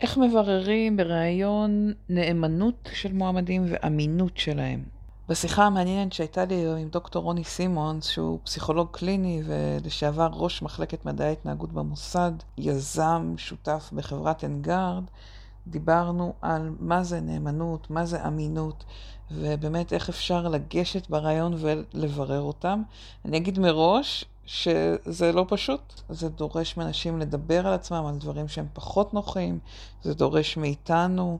איך מבררים בריאיון נאמנות של מועמדים ואמינות שלהם? בשיחה המעניינת שהייתה לי עם דוקטור רוני סימונס, שהוא פסיכולוג קליני ולשעבר ראש מחלקת מדעי ההתנהגות במוסד, יזם, שותף בחברת אנגרד, דיברנו על מה זה נאמנות, מה זה אמינות, ובאמת איך אפשר לגשת ברעיון ולברר אותם. אני אגיד מראש שזה לא פשוט. זה דורש מאנשים לדבר על עצמם, על דברים שהם פחות נוחים, זה דורש מאיתנו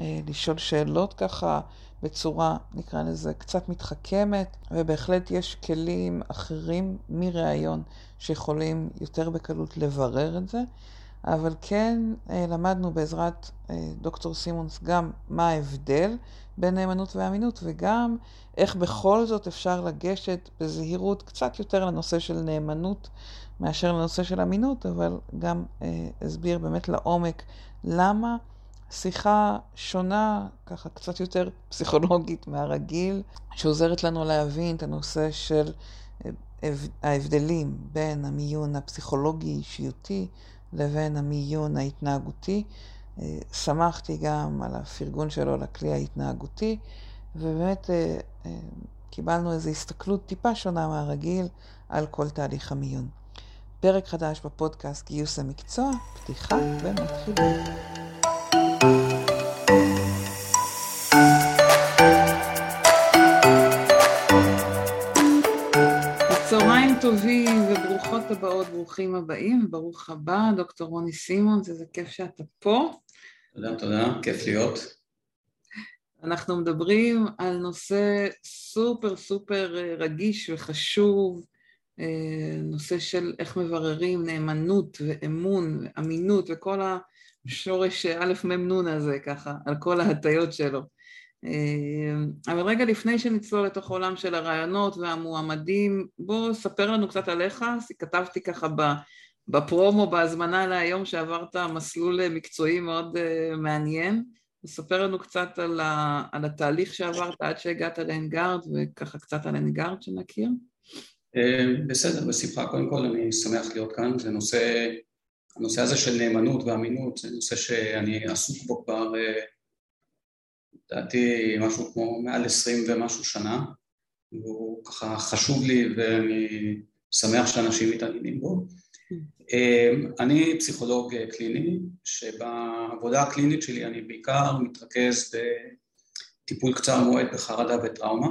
אה, לשאול שאלות ככה בצורה, נקרא לזה, קצת מתחכמת, ובהחלט יש כלים אחרים מראיון שיכולים יותר בקלות לברר את זה. אבל כן אה, למדנו בעזרת אה, דוקטור סימונס גם מה ההבדל בין נאמנות ואמינות, וגם איך בכל זאת אפשר לגשת בזהירות קצת יותר לנושא של נאמנות מאשר לנושא של אמינות, אבל גם אה, הסביר באמת לעומק למה שיחה שונה, ככה קצת יותר פסיכולוגית מהרגיל, שעוזרת לנו להבין את הנושא של ההבדלים בין המיון הפסיכולוגי-אישיותי לבין המיון ההתנהגותי. אה, שמחתי גם על הפרגון שלו לכלי ההתנהגותי, ובאמת אה, אה, קיבלנו איזו הסתכלות טיפה שונה מהרגיל על כל תהליך המיון. פרק חדש בפודקאסט גיוס המקצוע, פתיחה ומתחילים. הבאות, ברוכים הבאים, וברוך הבא, דוקטור רוני סימון, איזה כיף שאתה פה. תודה, תודה, כיף להיות. אנחנו מדברים על נושא סופר סופר אה, רגיש וחשוב, אה, נושא של איך מבררים נאמנות ואמון ואמינות וכל השורש א' מ' נ' הזה ככה, על כל ההטיות שלו. אה, אבל רגע לפני שנצלול לתוך העולם של הרעיונות והמועמדים, בוא ספר לנו קצת עליך, כתבתי ככה בפרומו, בהזמנה להיום שעברת מסלול מקצועי מאוד אה, מעניין, ספר לנו קצת על, ה, על התהליך שעברת עד שהגעת לאנגארד וככה קצת על אנגארד שנכיר. אה, בסדר, בשמחה. קודם כל אני שמח להיות כאן, זה נושא, הנושא הזה של נאמנות ואמינות, זה נושא שאני עסוק בו כבר לדעתי משהו כמו מעל עשרים ומשהו שנה, והוא ככה חשוב לי ואני שמח שאנשים מתעניינים בו. אמ, אני פסיכולוג קליני, שבעבודה הקלינית שלי אני בעיקר מתרכז בטיפול קצר מועד בחרדה וטראומה.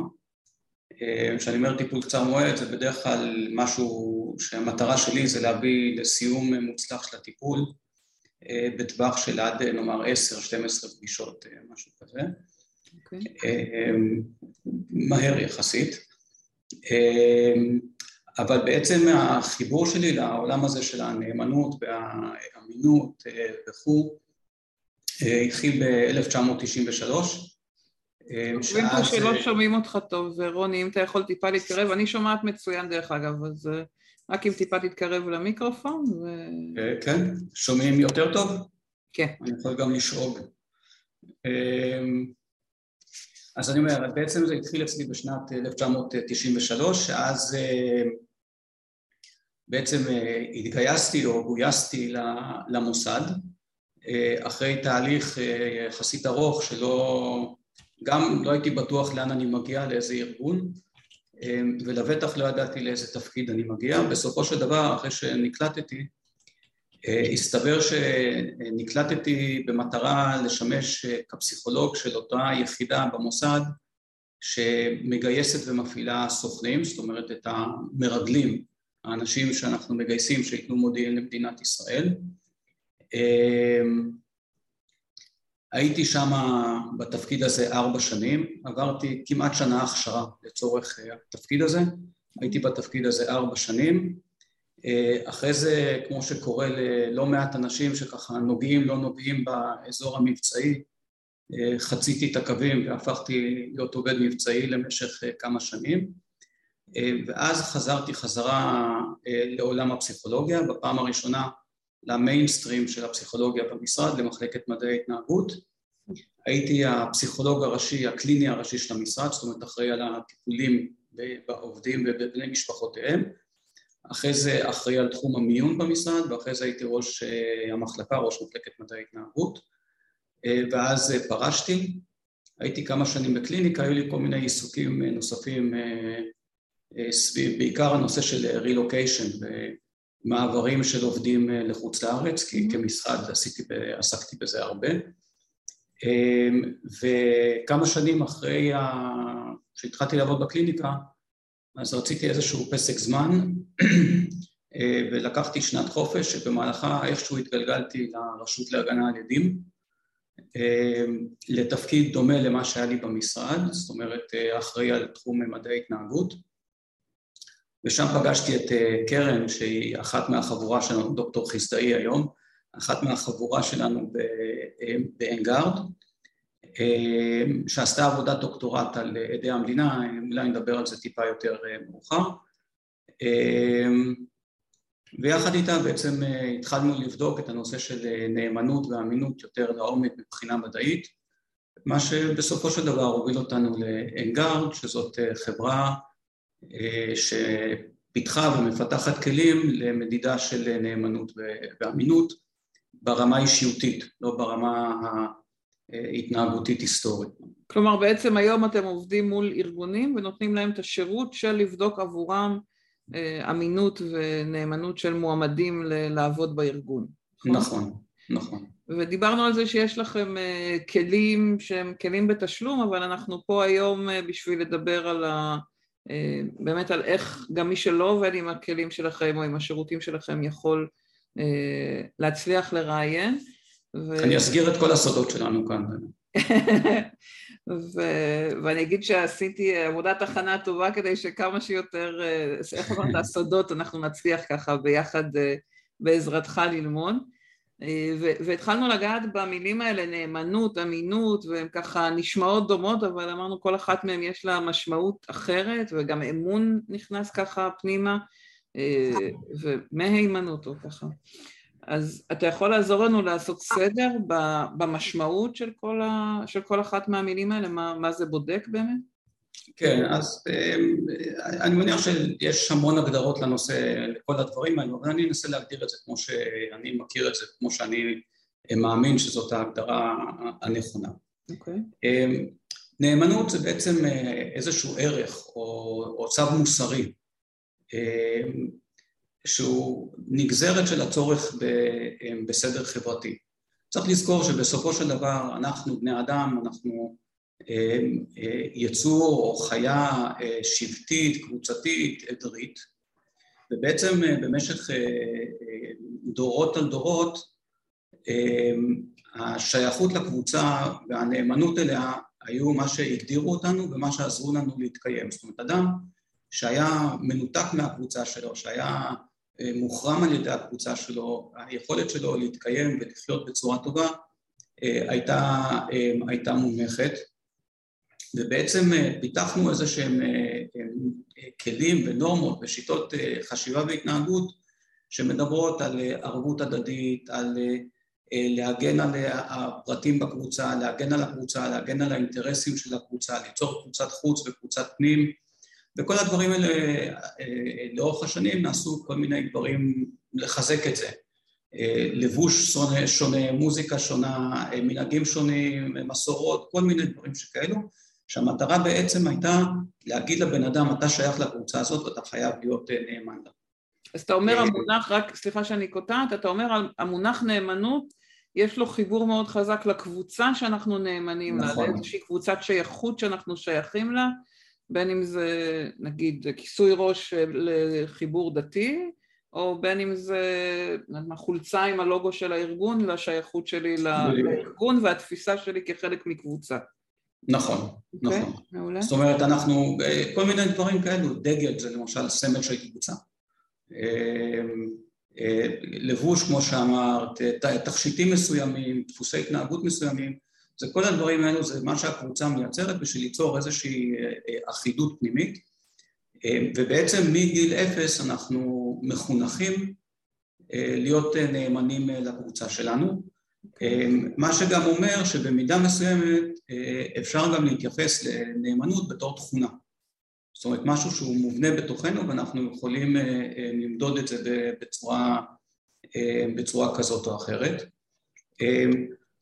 אמ, כשאני אומר טיפול קצר מועד זה בדרך כלל משהו שהמטרה שלי זה להביא לסיום מוצלח של הטיפול אה, בטווח של עד נאמר 10-12 פגישות, אה, משהו כזה. Okay. אוקיי. אה, מהר יחסית. אבל בעצם החיבור שלי לעולם הזה של הנאמנות והאמינות וכו' התחיל ב-1993. אומרים פה שלא שומעים אותך טוב, רוני, אם אתה יכול טיפה להתקרב, אני שומעת מצוין דרך אגב, אז רק אם טיפה תתקרב למיקרופון ו... אה, כן, שומעים יותר טוב? כן. אני יכול גם לשאוג. אמ, אז אני אומר, בעצם זה התחיל אצלי בשנת 1993, שאז אה, בעצם אה, התגייסתי או גויסתי למוסד, אחרי תהליך יחסית ארוך שלא, גם לא הייתי בטוח לאן אני מגיע, לאיזה ארגון, ולבטח לא ידעתי לאיזה תפקיד אני מגיע. בסופו של דבר, אחרי שנקלטתי, אה, הסתבר שנקלטתי במטרה לשמש אה, כפסיכולוג של אותה יחידה במוסד שמגייסת ומפעילה סוכנים, זאת אומרת את המרגלים, האנשים שאנחנו מגייסים שייתנו מודיעין למדינת ישראל. הייתי שם בתפקיד הזה ארבע שנים, עברתי כמעט שנה הכשרה לצורך אה, התפקיד הזה, הייתי בתפקיד הזה ארבע שנים, אה, אחרי זה, כמו שקורה ללא מעט אנשים שככה נוגעים, לא נוגעים באזור המבצעי, אה, חציתי את הקווים והפכתי להיות עובד מבצעי למשך כמה שנים, ואז חזרתי חזרה לעולם הפסיכולוגיה, בפעם הראשונה למיינסטרים של הפסיכולוגיה במשרד, למחלקת מדעי התנהגות. הייתי הפסיכולוג הראשי, הקליני הראשי של המשרד, זאת אומרת אחראי על הטיפולים בעובדים ובבני משפחותיהם. אחרי זה אחראי על תחום המיון במשרד, ואחרי זה הייתי ראש המחלקה, ראש מחלקת מדעי התנהגות, ואז פרשתי, הייתי כמה שנים בקליניקה, היו לי כל מיני עיסוקים נוספים סביב, בעיקר הנושא של רילוקיישן ומעברים של עובדים לחוץ לארץ, כי כמשרד עשיתי, עסקתי בזה הרבה. וכמה שנים אחרי שהתחלתי לעבוד בקליניקה, אז רציתי איזשהו פסק זמן ולקחתי שנת חופש שבמהלכה איכשהו התגלגלתי לרשות להגנה על עדים לתפקיד דומה למה שהיה לי במשרד, זאת אומרת אחראי על תחום מדעי התנהגות ושם פגשתי את קרן שהיא אחת מהחבורה שלנו, דוקטור חסדאי היום, אחת מהחבורה שלנו באנגארד שעשתה עבודת דוקטורט על עדי המדינה, אולי נדבר על זה טיפה יותר מאוחר. ויחד איתה בעצם התחלנו לבדוק את הנושא של נאמנות ואמינות יותר לעומק מבחינה מדעית מה שבסופו של דבר הוביל אותנו לאנגארד שזאת חברה שפיתחה ומפתחת כלים למדידה של נאמנות ואמינות ברמה אישיותית, לא ברמה ההתנהגותית היסטורית. כלומר בעצם היום אתם עובדים מול ארגונים ונותנים להם את השירות של לבדוק עבורם אמינות ונאמנות של מועמדים לעבוד בארגון. נכון, נכון. ודיברנו על זה שיש לכם כלים שהם כלים בתשלום, אבל אנחנו פה היום בשביל לדבר על ה... באמת על איך גם מי שלא עובד עם הכלים שלכם או עם השירותים שלכם יכול להצליח לראיין. ו... אני אסגיר את כל הסודות שלנו כאן. ו... ואני אגיד שעשיתי עבודת הכנה טובה כדי שכמה שיותר, איך אמרת, הסודות אנחנו נצליח ככה ביחד בעזרתך ללמוד. והתחלנו לגעת במילים האלה, נאמנות, אמינות, והן ככה נשמעות דומות, אבל אמרנו כל אחת מהן יש לה משמעות אחרת, וגם אמון נכנס ככה פנימה, ומהימנות או ככה. אז אתה יכול לעזור לנו לעשות סדר במשמעות של כל, ה, של כל אחת מהמילים האלה, מה, מה זה בודק באמת? כן, אז אני מניח שיש המון הגדרות לנושא, לכל הדברים האלו, אבל אני אנסה להגדיר את זה כמו שאני מכיר את זה, כמו שאני מאמין שזאת ההגדרה הנכונה. אוקיי. Okay. נאמנות זה בעצם איזשהו ערך או, או צו מוסרי שהוא נגזרת של הצורך בסדר חברתי. צריך לזכור שבסופו של דבר אנחנו בני אדם, אנחנו יצור או חיה שבטית, קבוצתית, עדרית, ובעצם במשך דורות על דורות השייכות לקבוצה והנאמנות אליה היו מה שהגדירו אותנו ומה שעזרו לנו להתקיים. זאת אומרת, אדם שהיה מנותק מהקבוצה שלו, שהיה מוחרם על ידי הקבוצה שלו, היכולת שלו להתקיים ולחיות בצורה טובה הייתה, הייתה מומכת ובעצם פיתחנו איזה שהם כלים ונורמות ושיטות חשיבה והתנהגות שמדברות על ערבות הדדית, על להגן על הפרטים בקבוצה, להגן על הקבוצה, להגן על האינטרסים של הקבוצה, ליצור קבוצת חוץ וקבוצת פנים. וכל הדברים האלה לאורך השנים נעשו כל מיני דברים לחזק את זה. לבוש שונה, שונה, מוזיקה שונה, מנהגים שונים, מסורות, כל מיני דברים שכאלו שהמטרה בעצם הייתה להגיד לבן אדם אתה שייך לקבוצה הזאת ואתה חייב להיות נאמן לה. אז אתה אומר המונח, רק סליחה שאני קוטעת, אתה אומר המונח נאמנות יש לו חיבור מאוד חזק לקבוצה שאנחנו נאמנים לה, נכון. לאיזושהי קבוצת שייכות שאנחנו שייכים לה, בין אם זה נגיד כיסוי ראש לחיבור דתי, או בין אם זה חולצה עם הלוגו של הארגון לשייכות שלי לארגון והתפיסה שלי כחלק מקבוצה. נכון, okay, נכון. מעולה. זאת אומרת, אנחנו, כל מיני דברים כאלו, דגל זה למשל סמל של קבוצה. לבוש, כמו שאמרת, תכשיטים מסוימים, דפוסי התנהגות מסוימים, זה כל הדברים האלו, זה מה שהקבוצה מייצרת בשביל ליצור איזושהי אחידות פנימית, ובעצם מגיל אפס אנחנו מחונכים להיות נאמנים לקבוצה שלנו, מה שגם אומר שבמידה מסוימת אפשר גם להתייחס לנאמנות בתור תכונה. זאת אומרת משהו שהוא מובנה בתוכנו ואנחנו יכולים למדוד את זה בצורה, בצורה כזאת או אחרת.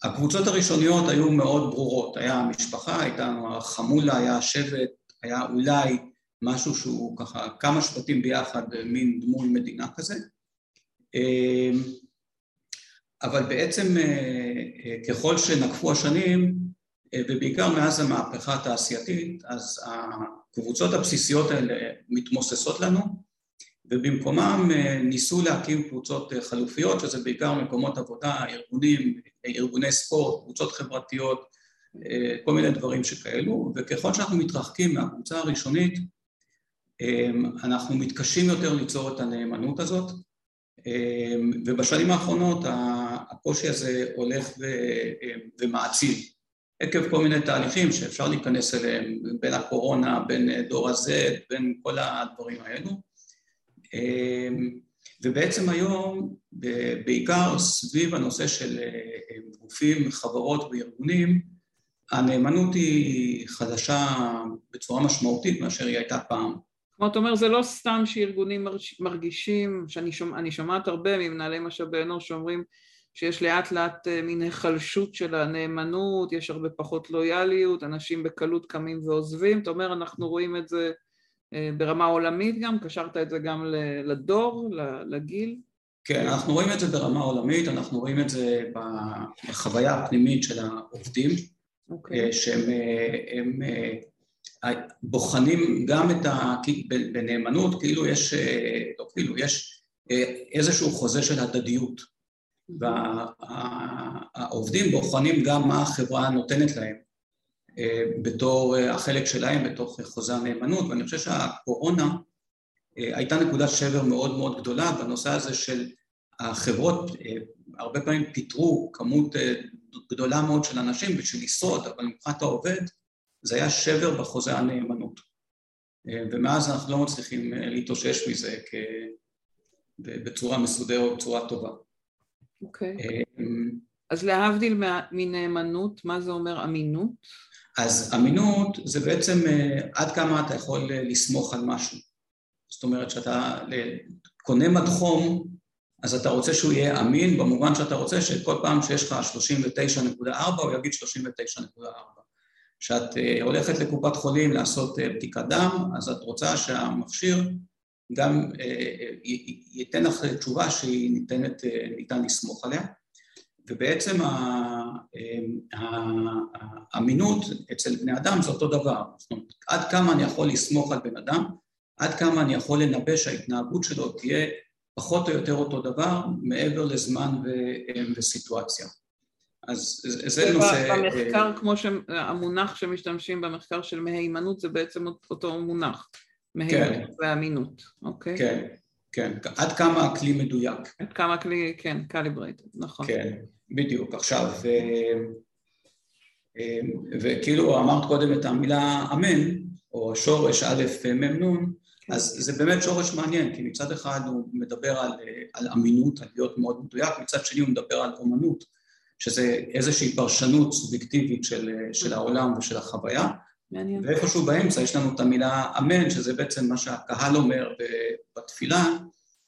הקבוצות הראשוניות היו מאוד ברורות, היה המשפחה, הייתה החמולה, היה השבט, היה אולי משהו שהוא ככה כמה שבטים ביחד, מין דמוי מדינה כזה. אבל בעצם ככל שנקפו השנים, ובעיקר מאז המהפכה התעשייתית, אז הקבוצות הבסיסיות האלה מתמוססות לנו, ובמקומם ניסו להקים קבוצות חלופיות, שזה בעיקר מקומות עבודה, ארגונים, ארגוני ספורט, קבוצות חברתיות, כל מיני דברים שכאלו, וככל שאנחנו מתרחקים מהקבוצה הראשונית, אנחנו מתקשים יותר ליצור את הנאמנות הזאת, ובשנים האחרונות הקושי הזה הולך ומעציב, עקב כל מיני תהליכים שאפשר להיכנס אליהם, בין הקורונה, בין דור ה-Z, בין כל הדברים האלו. ובעצם היום, בעיקר סביב הנושא של גופים, חברות וארגונים, הנאמנות היא חדשה בצורה משמעותית מאשר היא הייתה פעם. כלומר, אתה אומר, זה לא סתם שארגונים מרגישים, שאני שומע, שומעת הרבה ממנהלי משאבי אנוש שאומרים שיש לאט לאט מין היחלשות של הנאמנות, יש הרבה פחות לויאליות, אנשים בקלות קמים ועוזבים, אתה אומר, אנחנו רואים את זה ברמה עולמית גם, קשרת את זה גם לדור, לגיל? כן, אנחנו רואים את זה ברמה עולמית, אנחנו רואים את זה בחוויה הפנימית של העובדים, okay. אוקיי. שהם הם, בוחנים גם את ה... בנאמנות, כאילו יש, לא כאילו, יש איזשהו חוזה של הדדיות, והעובדים בוחנים גם מה החברה נותנת להם. בתור החלק שלהם בתוך חוזה הנאמנות, ואני חושב שהקורונה הייתה נקודת שבר מאוד מאוד גדולה בנושא הזה של החברות הרבה פעמים פיטרו כמות גדולה מאוד של אנשים בשביל לשרוד, אבל מבחינת העובד זה היה שבר בחוזה הנאמנות. ומאז אנחנו לא מצליחים להתאושש מזה בצורה מסודרת, בצורה טובה. אוקיי. Okay. אז להבדיל מנאמנות, מה זה אומר אמינות? אז אמינות זה בעצם עד כמה אתה יכול לסמוך על משהו. זאת אומרת שאתה קונה מדחום, אז אתה רוצה שהוא יהיה אמין במובן שאתה רוצה שכל פעם שיש לך 39.4 הוא יגיד 39.4. כשאת הולכת לקופת חולים לעשות בדיקת דם, אז את רוצה שהמכשיר גם ייתן לך תשובה שהיא ניתנת, ניתן לסמוך עליה. ובעצם האמינות אצל בני אדם זה אותו דבר, זאת אומרת, עד כמה אני יכול לסמוך על בן אדם, עד כמה אני יכול לנבא שההתנהגות שלו תהיה פחות או יותר אותו דבר, מעבר לזמן וסיטואציה. אז זה נושא... במחקר, כמו שהמונח שמשתמשים במחקר של מהימנות זה בעצם אותו מונח, מהימנות כן. ואמינות, אוקיי? כן, כן, עד כמה הכלי מדויק. עד כמה הכלי, כן, קליברייטד, נכון. כן. בדיוק, עכשיו, ו... וכאילו אמרת קודם את המילה אמן, או השורש א' מ' נ', אז זה באמת שורש מעניין, כי מצד אחד הוא מדבר על, על אמינות, על להיות מאוד מדויק, מצד שני הוא מדבר על אומנות, שזה איזושהי פרשנות סובייקטיבית של, של העולם ושל החוויה, מעניין. ואיפשהו באמצע יש לנו את המילה אמן, שזה בעצם מה שהקהל אומר בתפילה,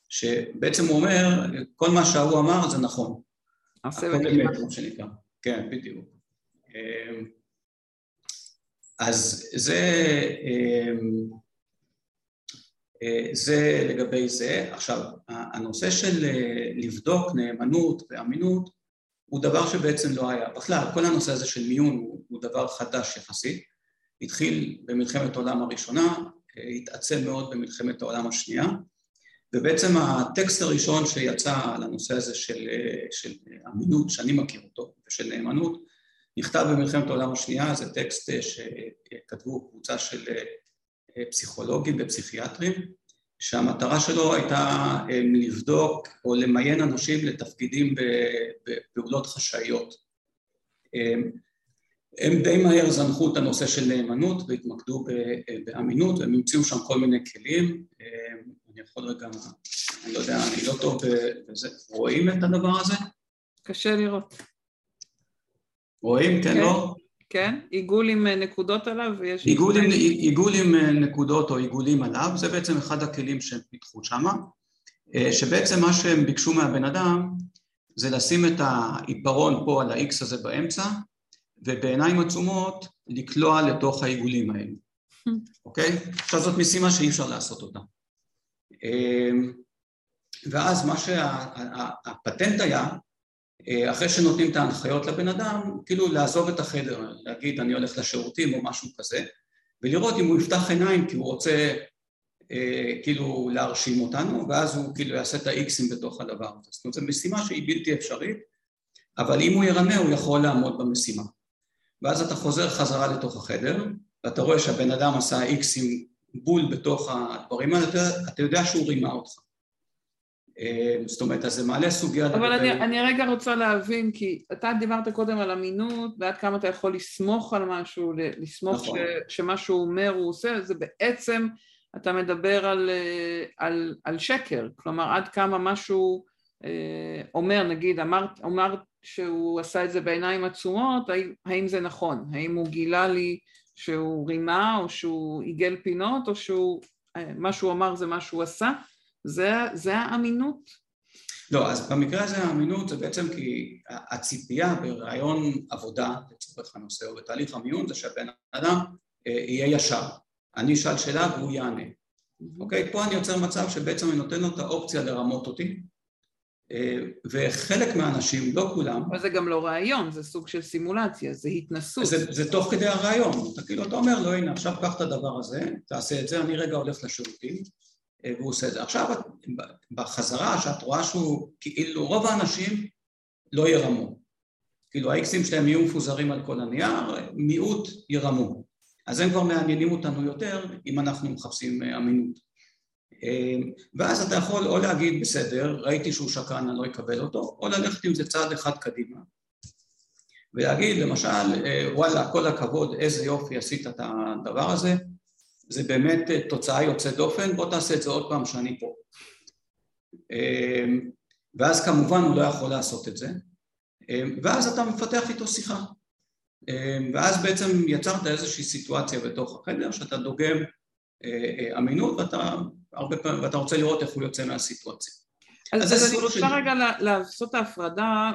שבעצם הוא אומר, כל מה שההוא אמר זה נכון. הכל אמת, מה שנקרא. כן, בדיוק. אמ, אז זה, אמ, אה, זה לגבי זה. עכשיו, הנושא של אה, לבדוק נאמנות ואמינות הוא דבר שבעצם לא היה. בכלל, כל הנושא הזה של מיון הוא, הוא דבר חדש יחסית. התחיל במלחמת העולם הראשונה, אה, התעצם מאוד במלחמת העולם השנייה, ובעצם הטקסט הראשון שיצא על הנושא הזה של, של אמינות, שאני מכיר אותו, ושל נאמנות, נכתב במלחמת העולם השנייה, זה טקסט שכתבו קבוצה של פסיכולוגים ופסיכיאטרים, שהמטרה שלו הייתה לבדוק או למיין אנשים לתפקידים בפעולות חשאיות. הם די מהר זנחו את הנושא של נאמנות והתמקדו באמינות, והם המציאו שם כל מיני כלים. אני יכול רגע, אני לא יודע, אני לא טוב בזה. רואים את הדבר הזה? קשה לראות. רואים, כן, לא? כן? עיגול עם נקודות עליו ויש... עיגול עם, עיגול עם נקודות או עיגולים עליו, זה בעצם אחד הכלים שהם פיתחו שמה, שבעצם מה שהם ביקשו מהבן אדם זה לשים את העיפרון פה על ה-X הזה באמצע, ובעיניים עצומות לקלוע לתוך העיגולים האלה, אוקיי? עכשיו זאת משימה שאי אפשר לעשות אותה. אמ, ואז מה שהפטנט היה, אה, אחרי שנותנים את ההנחיות לבן אדם, כאילו לעזוב את החדר, להגיד אני הולך לשירותים או משהו כזה, ולראות אם הוא יפתח עיניים כי הוא רוצה אה, כאילו להרשים אותנו, ואז הוא כאילו יעשה את האיקסים בתוך הדבר הזה. זאת אומרת, זו משימה שהיא בלתי אפשרית, אבל אם הוא ירמה הוא יכול לעמוד במשימה. ואז אתה חוזר חזרה לתוך החדר, ואתה רואה שהבן אדם עשה איקסים בול בתוך הדברים האלה, אתה, אתה יודע שהוא רימה אותך. אה, זאת אומרת, אז זה מעלה סוגיה... אבל אני, אני רגע רוצה להבין, כי אתה דיברת קודם על אמינות, ועד כמה אתה יכול לסמוך על משהו, לסמוך נכון. ש, שמה שהוא אומר הוא עושה, זה בעצם, אתה מדבר על, אה, על, על שקר, כלומר עד כמה משהו אומר, נגיד, אמרת, אמרת שהוא עשה את זה בעיניים עצומות, האם, זה נכון? האם הוא גילה לי שהוא רימה, או שהוא עיגל פינות, או שהוא, מה שהוא אמר זה מה שהוא עשה? זה, זה האמינות? לא, אז במקרה הזה האמינות זה בעצם כי הציפייה ברעיון עבודה, לצורך הנושא, או בתהליך המיון, זה שהבן אדם אה, יהיה ישר. אני אשאל שאלה והוא יענה. אוקיי? פה אני יוצר מצב שבעצם אני נותן לו את האופציה לרמות אותי, אה, וחלק מהאנשים, לא כולם... אבל זה גם לא רעיון, זה סוג של סימולציה, זה התנסות. זה, זה תוך כדי הרעיון, אתה כאילו, אתה אומר לו, הנה, עכשיו קח את הדבר הזה, תעשה את זה, אני רגע הולך לשירותים, אה, והוא עושה את זה. עכשיו, בחזרה, שאת רואה שהוא, כאילו, רוב האנשים לא ירמו. כאילו, האיקסים שלהם יהיו מפוזרים על כל הנייר, מיעוט ירמו. אז הם כבר מעניינים אותנו יותר, אם אנחנו מחפשים אה, אמינות. אמ, ואז אתה יכול או להגיד בסדר, ראיתי שהוא שקרן, אני לא אקבל אותו, או ללכת עם זה צעד אחד קדימה ולהגיד למשל, אה, וואלה, כל הכבוד, איזה יופי עשית את הדבר הזה, זה באמת אה, תוצאה יוצאת דופן, בוא תעשה את זה עוד פעם שאני פה. אמ, ואז כמובן הוא לא יכול לעשות את זה, אמ, ואז אתה מפתח איתו שיחה. ואז בעצם יצרת איזושהי סיטואציה בתוך החדר שאתה דוגם אמינות ואתה הרבה פעמים, ואתה רוצה לראות איך הוא יוצא מהסיטואציה. אז, אז, אז אני רוצה רגע לעשות את ההפרדה,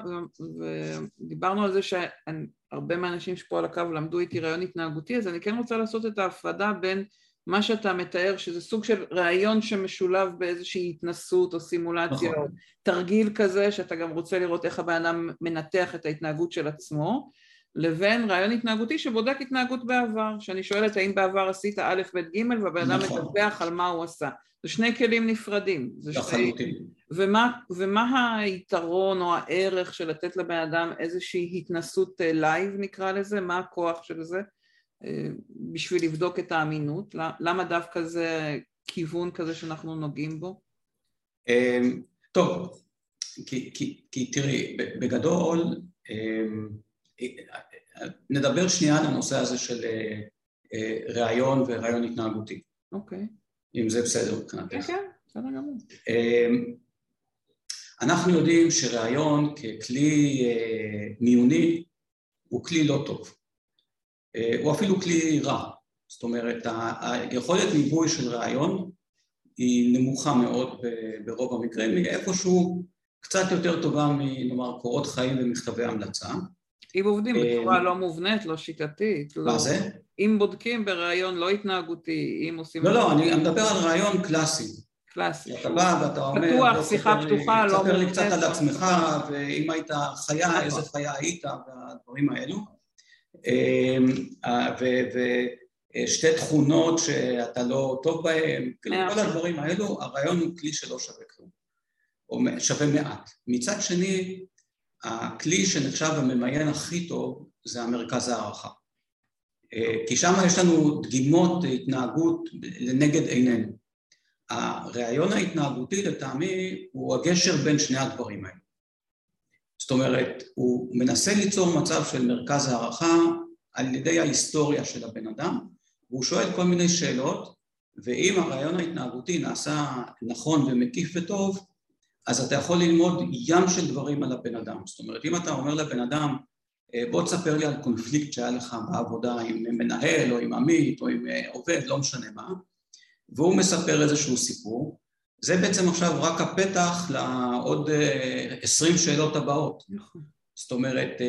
ודיברנו על זה שהרבה מהאנשים שפה על הקו למדו איתי רעיון התנהגותי, אז אני כן רוצה לעשות את ההפרדה בין מה שאתה מתאר, שזה סוג של ראיון שמשולב באיזושהי התנסות או סימולציה, נכון. או תרגיל כזה, שאתה גם רוצה לראות איך הבן אדם מנתח את ההתנהגות של עצמו, לבין ראיון התנהגותי שבודק התנהגות בעבר, שאני שואלת האם בעבר עשית א', ב', ג', והבן אדם נכון. מדווח על מה הוא עשה. זה שני כלים נפרדים. לחלוטין. שני... ומה, ומה היתרון או הערך של לתת לבן אדם איזושהי התנסות live אה, נקרא לזה? מה הכוח של זה? אה, בשביל לבדוק את האמינות? למה דווקא זה כיוון כזה שאנחנו נוגעים בו? אמ, טוב, כי, כי, כי תראי, בגדול אמ, נדבר שנייה על הנושא הזה של אה, אה, ראיון וראיון התנהגותי. אוקיי. אם זה בסדר מבחינתך. כן, כן, בסדר גמור. אמ, אנחנו יודעים שראיון ככלי אה, מיוני הוא כלי לא טוב. הוא אפילו כלי רע. זאת אומרת, היכולת ניבוי של ראיון היא נמוכה מאוד ברוב המקרים, היא איפשהו קצת יותר טובה מנאמר קורות חיים ומכתבי המלצה. אם עובדים בצורה לא מובנית, לא שיטתית. מה לא... זה? אם בודקים בראיון לא התנהגותי, אם עושים... לא, לא, אני מדבר על ראיון קלאסי. קלאסי. אתה בא ואתה אומר... פתוח, שיחה פתוחה, לא... תספר לי קצת על עצמך, ואם היית חיה, נכון. איזה חיה היית, והדברים האלו. אמ, ושתי תכונות שאתה לא טוב בהן, כאילו כל הדברים האלו, הרעיון הוא כלי שלא שווה כלום, או שווה מעט. מצד שני, הכלי שנחשב הממיין הכי טוב זה המרכז הערכה. כי שם יש לנו דגימות התנהגות לנגד עינינו. הרעיון ההתנהגותי לטעמי הוא הגשר בין שני הדברים האלה. זאת אומרת, הוא מנסה ליצור מצב של מרכז הערכה על ידי ההיסטוריה של הבן אדם, והוא שואל כל מיני שאלות, ואם הרעיון ההתנהגותי נעשה נכון ומקיף וטוב, אז אתה יכול ללמוד ים של דברים על הבן אדם. זאת אומרת, אם אתה אומר לבן אדם, בוא תספר לי על קונפליקט שהיה לך בעבודה עם מנהל או עם עמית או עם עובד, לא משנה מה, והוא מספר איזשהו סיפור, זה בעצם עכשיו רק הפתח לעוד עשרים שאלות הבאות. נכון. זאת אומרת,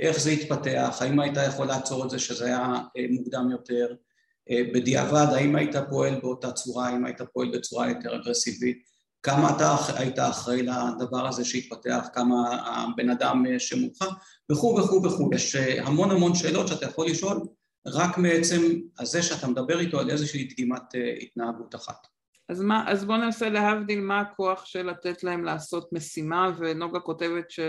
איך זה התפתח, האם היית יכול לעצור את זה שזה היה מוקדם יותר, בדיעבד, האם היית פועל באותה צורה, האם היית פועל בצורה יותר אגרסיבית, כמה אתה היית אחראי לדבר הזה שהתפתח, כמה הבן אדם שמולך, וכו' וכו' וכו'. יש המון המון שאלות שאתה יכול לשאול רק מעצם הזה שאתה מדבר איתו על איזושהי דגימת התנהגות אחת. אז, מה, אז בוא ננסה להבדיל מה הכוח של לתת להם לעשות משימה, ונוגה כותבת ש...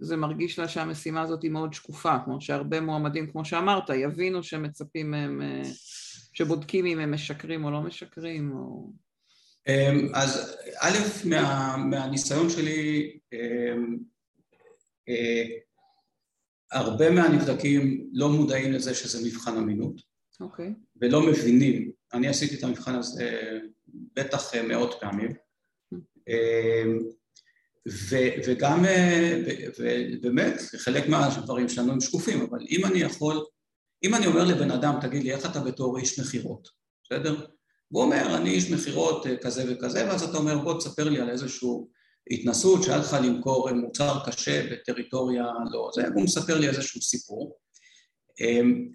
זה מרגיש לה שהמשימה הזאת היא מאוד שקופה, כמו שהרבה מועמדים, כמו שאמרת, יבינו שמצפים מהם, אה, שבודקים אם הם משקרים או לא משקרים, או... אמ, אז א', מה, מהניסיון שלי, אמ, אה, הרבה מהנבדקים לא מודעים לזה שזה מבחן אמינות. אוקיי. Okay. ולא מבינים. אני עשיתי את המבחן הזה בטח מאות פעמים. Mm. ו- וגם, ובאמת, חלק מהדברים שלנו הם שקופים, אבל אם אני יכול, אם אני אומר לבן אדם, תגיד לי, איך אתה בתור איש מכירות, בסדר? הוא אומר, אני איש מכירות אה, כזה וכזה, ואז אתה אומר, בוא תספר לי על איזושהי התנסות שהיה לך למכור מוצר קשה בטריטוריה לא זה, והוא מספר לי איזשהו סיפור, אמ,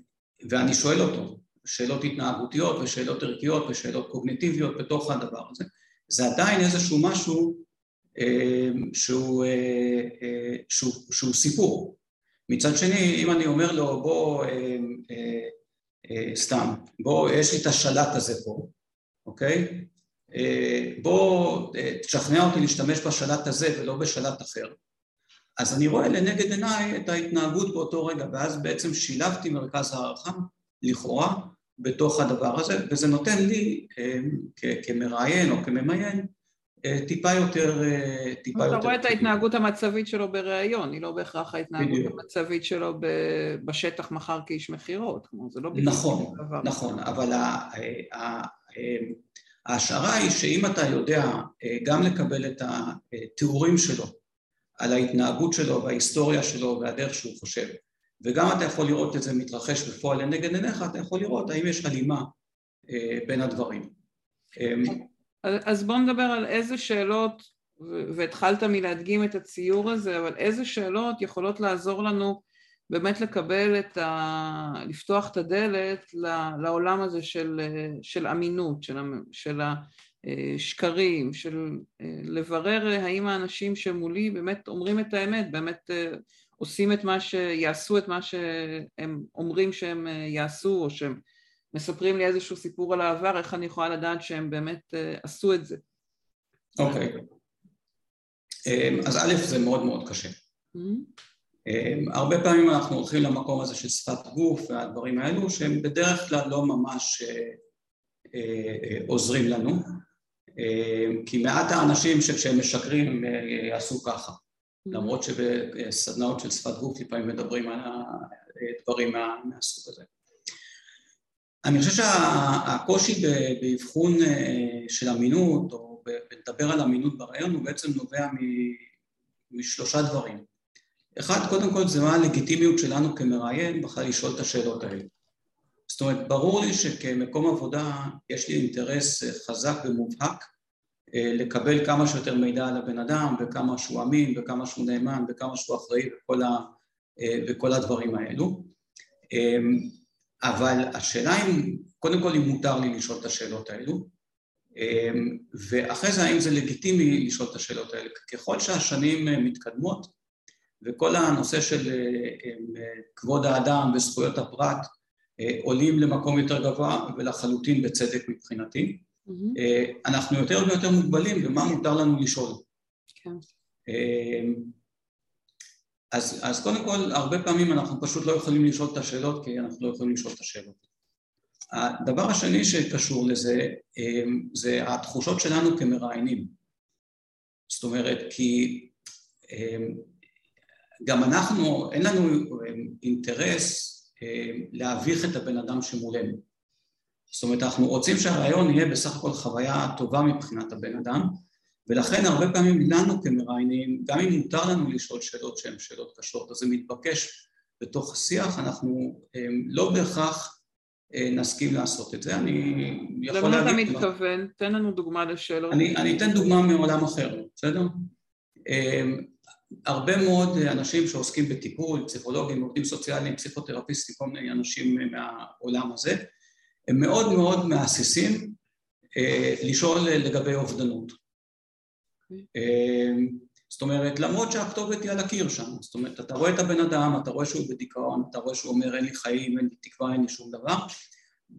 ואני שואל אותו, שאלות התנהגותיות ושאלות ערכיות ושאלות קוגניטיביות בתוך הדבר הזה, זה עדיין איזשהו משהו שהוא, אה, אה, שהוא, שהוא סיפור. מצד שני, אם אני אומר לו, בוא, אה, סתם, בוא, יש לי את השלט הזה פה, אוקיי? בוא תשכנע אותי להשתמש בשלט הזה ולא בשלט אחר. אז אני רואה לנגד עיניי את ההתנהגות באותו רגע, ואז בעצם שילבתי מרכז הערכה, לכאורה, בתוך הדבר הזה, וזה נותן לי כמראיין או כממיין אה, טיפה יותר... אה, טיפה יותר... אתה רואה את ההתנהגות המצבית שלו בראיון, היא לא בהכרח ההתנהגות בדיוק. המצבית שלו בשטח מחר כאיש מכירות, כלומר זה לא בדיוק נכון, דבר. נכון, אבל ההשערה היא שאם אתה יודע אה, גם לקבל את התיאורים שלו על ההתנהגות שלו וההיסטוריה שלו והדרך שהוא חושב, וגם אתה יכול לראות את זה מתרחש בפועל לנגד עיניך, אתה יכול לראות האם יש הלימה בין הדברים. אז בוא נדבר על איזה שאלות, והתחלת מלהדגים את הציור הזה, אבל איזה שאלות יכולות לעזור לנו באמת לקבל את ה... לפתוח את הדלת לעולם הזה של, של אמינות, של, של השקרים, של לברר האם האנשים שמולי באמת אומרים את האמת, באמת עושים את מה ש... יעשו את מה שהם אומרים שהם יעשו, או שהם מספרים לי איזשהו סיפור על העבר, איך אני יכולה לדעת שהם באמת עשו את זה? אוקיי. Okay. אמ, אז א', זה מאוד מאוד קשה. Mm-hmm. Um, הרבה פעמים אנחנו הולכים למקום הזה של שפת גוף והדברים האלו, שהם בדרך כלל לא ממש uh, uh, עוזרים לנו, uh, כי מעט האנשים שכשהם משקרים uh, יעשו ככה. Mm-hmm. למרות שבסדנאות של שפת גוף לפעמים מדברים על הדברים מה, מהסוג הזה. אני חושב שהקושי באבחון אה, של אמינות, או בלדבר על אמינות ברעיון, הוא בעצם נובע משלושה דברים. אחד, קודם כל, זה מה הלגיטימיות שלנו כמראיין בכלל לשאול את השאלות האלה. זאת אומרת, ברור לי שכמקום עבודה יש לי אינטרס אה, חזק ומובהק אה, לקבל כמה שיותר מידע על הבן אדם, וכמה שהוא אמין, וכמה שהוא נאמן, וכמה שהוא אחראי, וכל, ה, וכל הדברים האלו. אבל השאלה אם, קודם כל אם מותר לי לשאול את השאלות האלו, אמ, ואחרי זה האם זה לגיטימי לשאול את השאלות האלה. ככל שהשנים אה, מתקדמות וכל הנושא של אה, אמ, כבוד האדם וזכויות הפרט אה, עולים למקום יותר גבוה ולחלוטין בצדק מבחינתי, mm-hmm. אנחנו יותר ויותר מוגבלים במה מותר לנו לשאול. כן. אז, אז קודם כל, הרבה פעמים אנחנו פשוט לא יכולים לשאול את השאלות כי אנחנו לא יכולים לשאול את השאלות. הדבר השני שקשור לזה זה התחושות שלנו כמראיינים. זאת אומרת, כי גם אנחנו, אין לנו אמ, אינטרס להביך את הבן אדם שמולנו. זאת אומרת, אנחנו רוצים שהרעיון יהיה בסך הכל חוויה טובה מבחינת הבן אדם, ולכן הרבה פעמים לנו כמראיינים, גם אם מותר לנו לשאול שאלות שהן שאלות קשות, אז זה מתבקש בתוך השיח, אנחנו לא בהכרח נסכים לעשות את זה, אני יכול להגיד... למה אתה מתכוון? תן לנו דוגמה לשאלות. אני, אני אתן דוגמה מעולם אחר, בסדר? הרבה מאוד אנשים שעוסקים בטיפול, פסיכולוגים, עובדים סוציאליים, פסיכותרפיסטים, כל מיני אנשים מהעולם הזה, הם מאוד מאוד מהססים אה, לשאול לגבי אובדנות. אה, זאת אומרת, למרות שהכתובת היא על הקיר שם, זאת אומרת, אתה רואה את הבן אדם, אתה רואה שהוא בדיכאון, אתה רואה שהוא אומר אין לי חיים, אין לי תקווה, אין לי שום דבר,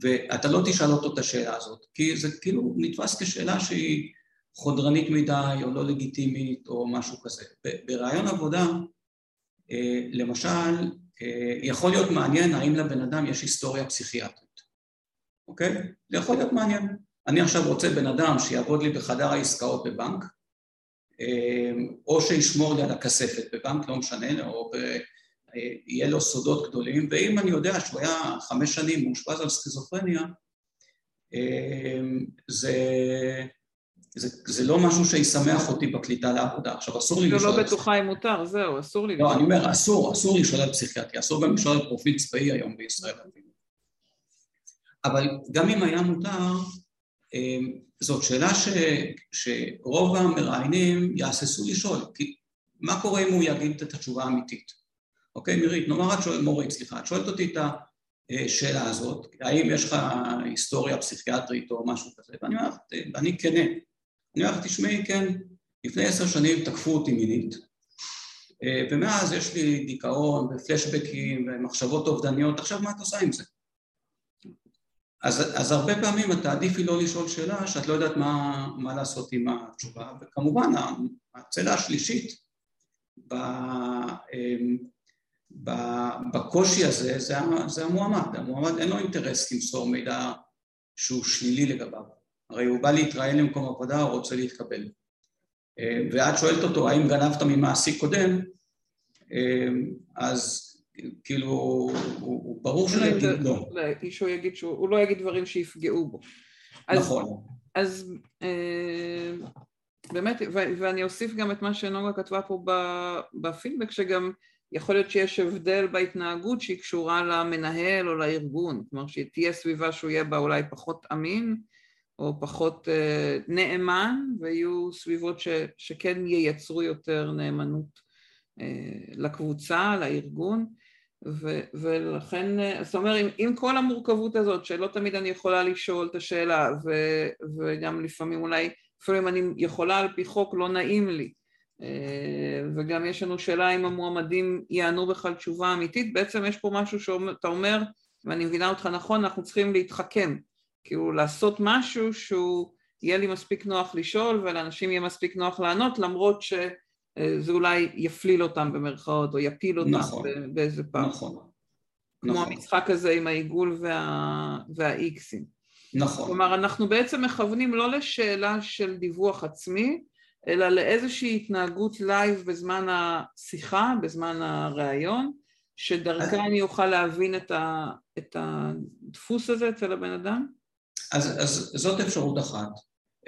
ואתה לא תשאל אותו את השאלה הזאת, כי זה כאילו נתפס כשאלה שהיא חודרנית מדי או לא לגיטימית או משהו כזה. ברעיון עבודה, אה, למשל, אה, יכול להיות מעניין האם לבן אדם יש היסטוריה פסיכיאטרית, אוקיי? זה יכול להיות מעניין. אני עכשיו רוצה בן אדם שיעבוד לי בחדר העסקאות בבנק, אה, או שישמור לי על הכספת בבנק, לא משנה, או ב... יהיה לו סודות גדולים, ואם אני יודע שהוא היה חמש שנים מאושפז על סכיזופרניה, זה... זה, זה לא משהו שישמח אותי בקליטה לעבודה. עכשיו, אסור לי לא לשאול... לא בטוחה אם מותר, זהו, אסור לי... לא, אני אומר, אסור, אסור לשאול על פסיכיאטריה, אסור גם לשאול על פרופיל צבאי היום בישראל. אבל גם אם היה מותר, אמ, זאת שאלה ש, שרוב המראיינים יהססו לשאול, כי מה קורה אם הוא יגיד את התשובה האמיתית? אוקיי, מירית, נאמר את שואלת, מורית, סליחה, את שואלת אותי את השאלה הזאת, האם יש לך היסטוריה פסיכיאטרית או משהו כזה, ואני אומר, ואני כנה, אני אומר לך, תשמעי, כן, לפני עשר שנים תקפו אותי מינית, אה, ומאז יש לי דיכאון ופלשבקים ומחשבות אובדניות, עכשיו מה את עושה עם זה? אז, אז הרבה פעמים את תעדיפי לא לשאול שאלה שאת לא יודעת מה, מה לעשות עם התשובה, וכמובן הצלע השלישית ב, אמ, ב, בקושי הזה זה, זה המועמד, המועמד אין לו אינטרס למסור מידע שהוא שלילי לגביו הרי הוא בא להתראיין למקום עבודה, הוא רוצה להתקבל. אה, ואת שואלת אותו, האם גנבת ממעסיק קודם, אה, אז כאילו, הוא, הוא ברור שהוא יגיד לא. שהוא יגיד שהוא לא יגיד דברים שיפגעו בו. נכון. אז אה, באמת, ואני אוסיף גם את מה שנוגה כתבה פה בפידבק, שגם יכול להיות שיש הבדל בהתנהגות שהיא קשורה למנהל או לארגון, כלומר שתהיה סביבה שהוא יהיה בה אולי פחות אמין, או פחות אה, נאמן, ויהיו סביבות ש, שכן ייצרו יותר נאמנות אה, לקבוצה, לארגון, ו, ולכן, אה, זאת אומרת, עם, עם כל המורכבות הזאת, שלא תמיד אני יכולה לשאול את השאלה, ו, וגם לפעמים אולי, אפילו אם אני יכולה על פי חוק, לא נעים לי, וגם יש לנו שאלה אם המועמדים יענו בכלל תשובה אמיתית, בעצם יש פה משהו שאתה אומר, ואני מבינה אותך נכון, אנחנו צריכים להתחכם כאילו לעשות משהו שהוא יהיה לי מספיק נוח לשאול ולאנשים יהיה מספיק נוח לענות למרות שזה אולי יפליל אותם במרכאות או יפיל אותם נכון, באיזה פעם. נכון. כמו נכון. המשחק הזה עם העיגול וה... והאיקסים. נכון. כלומר אנחנו בעצם מכוונים לא לשאלה של דיווח עצמי אלא לאיזושהי התנהגות live בזמן השיחה, בזמן הראיון, שדרכה אני אוכל להבין את, ה, את הדפוס הזה אצל הבן אדם? אז, אז זאת אפשרות אחת.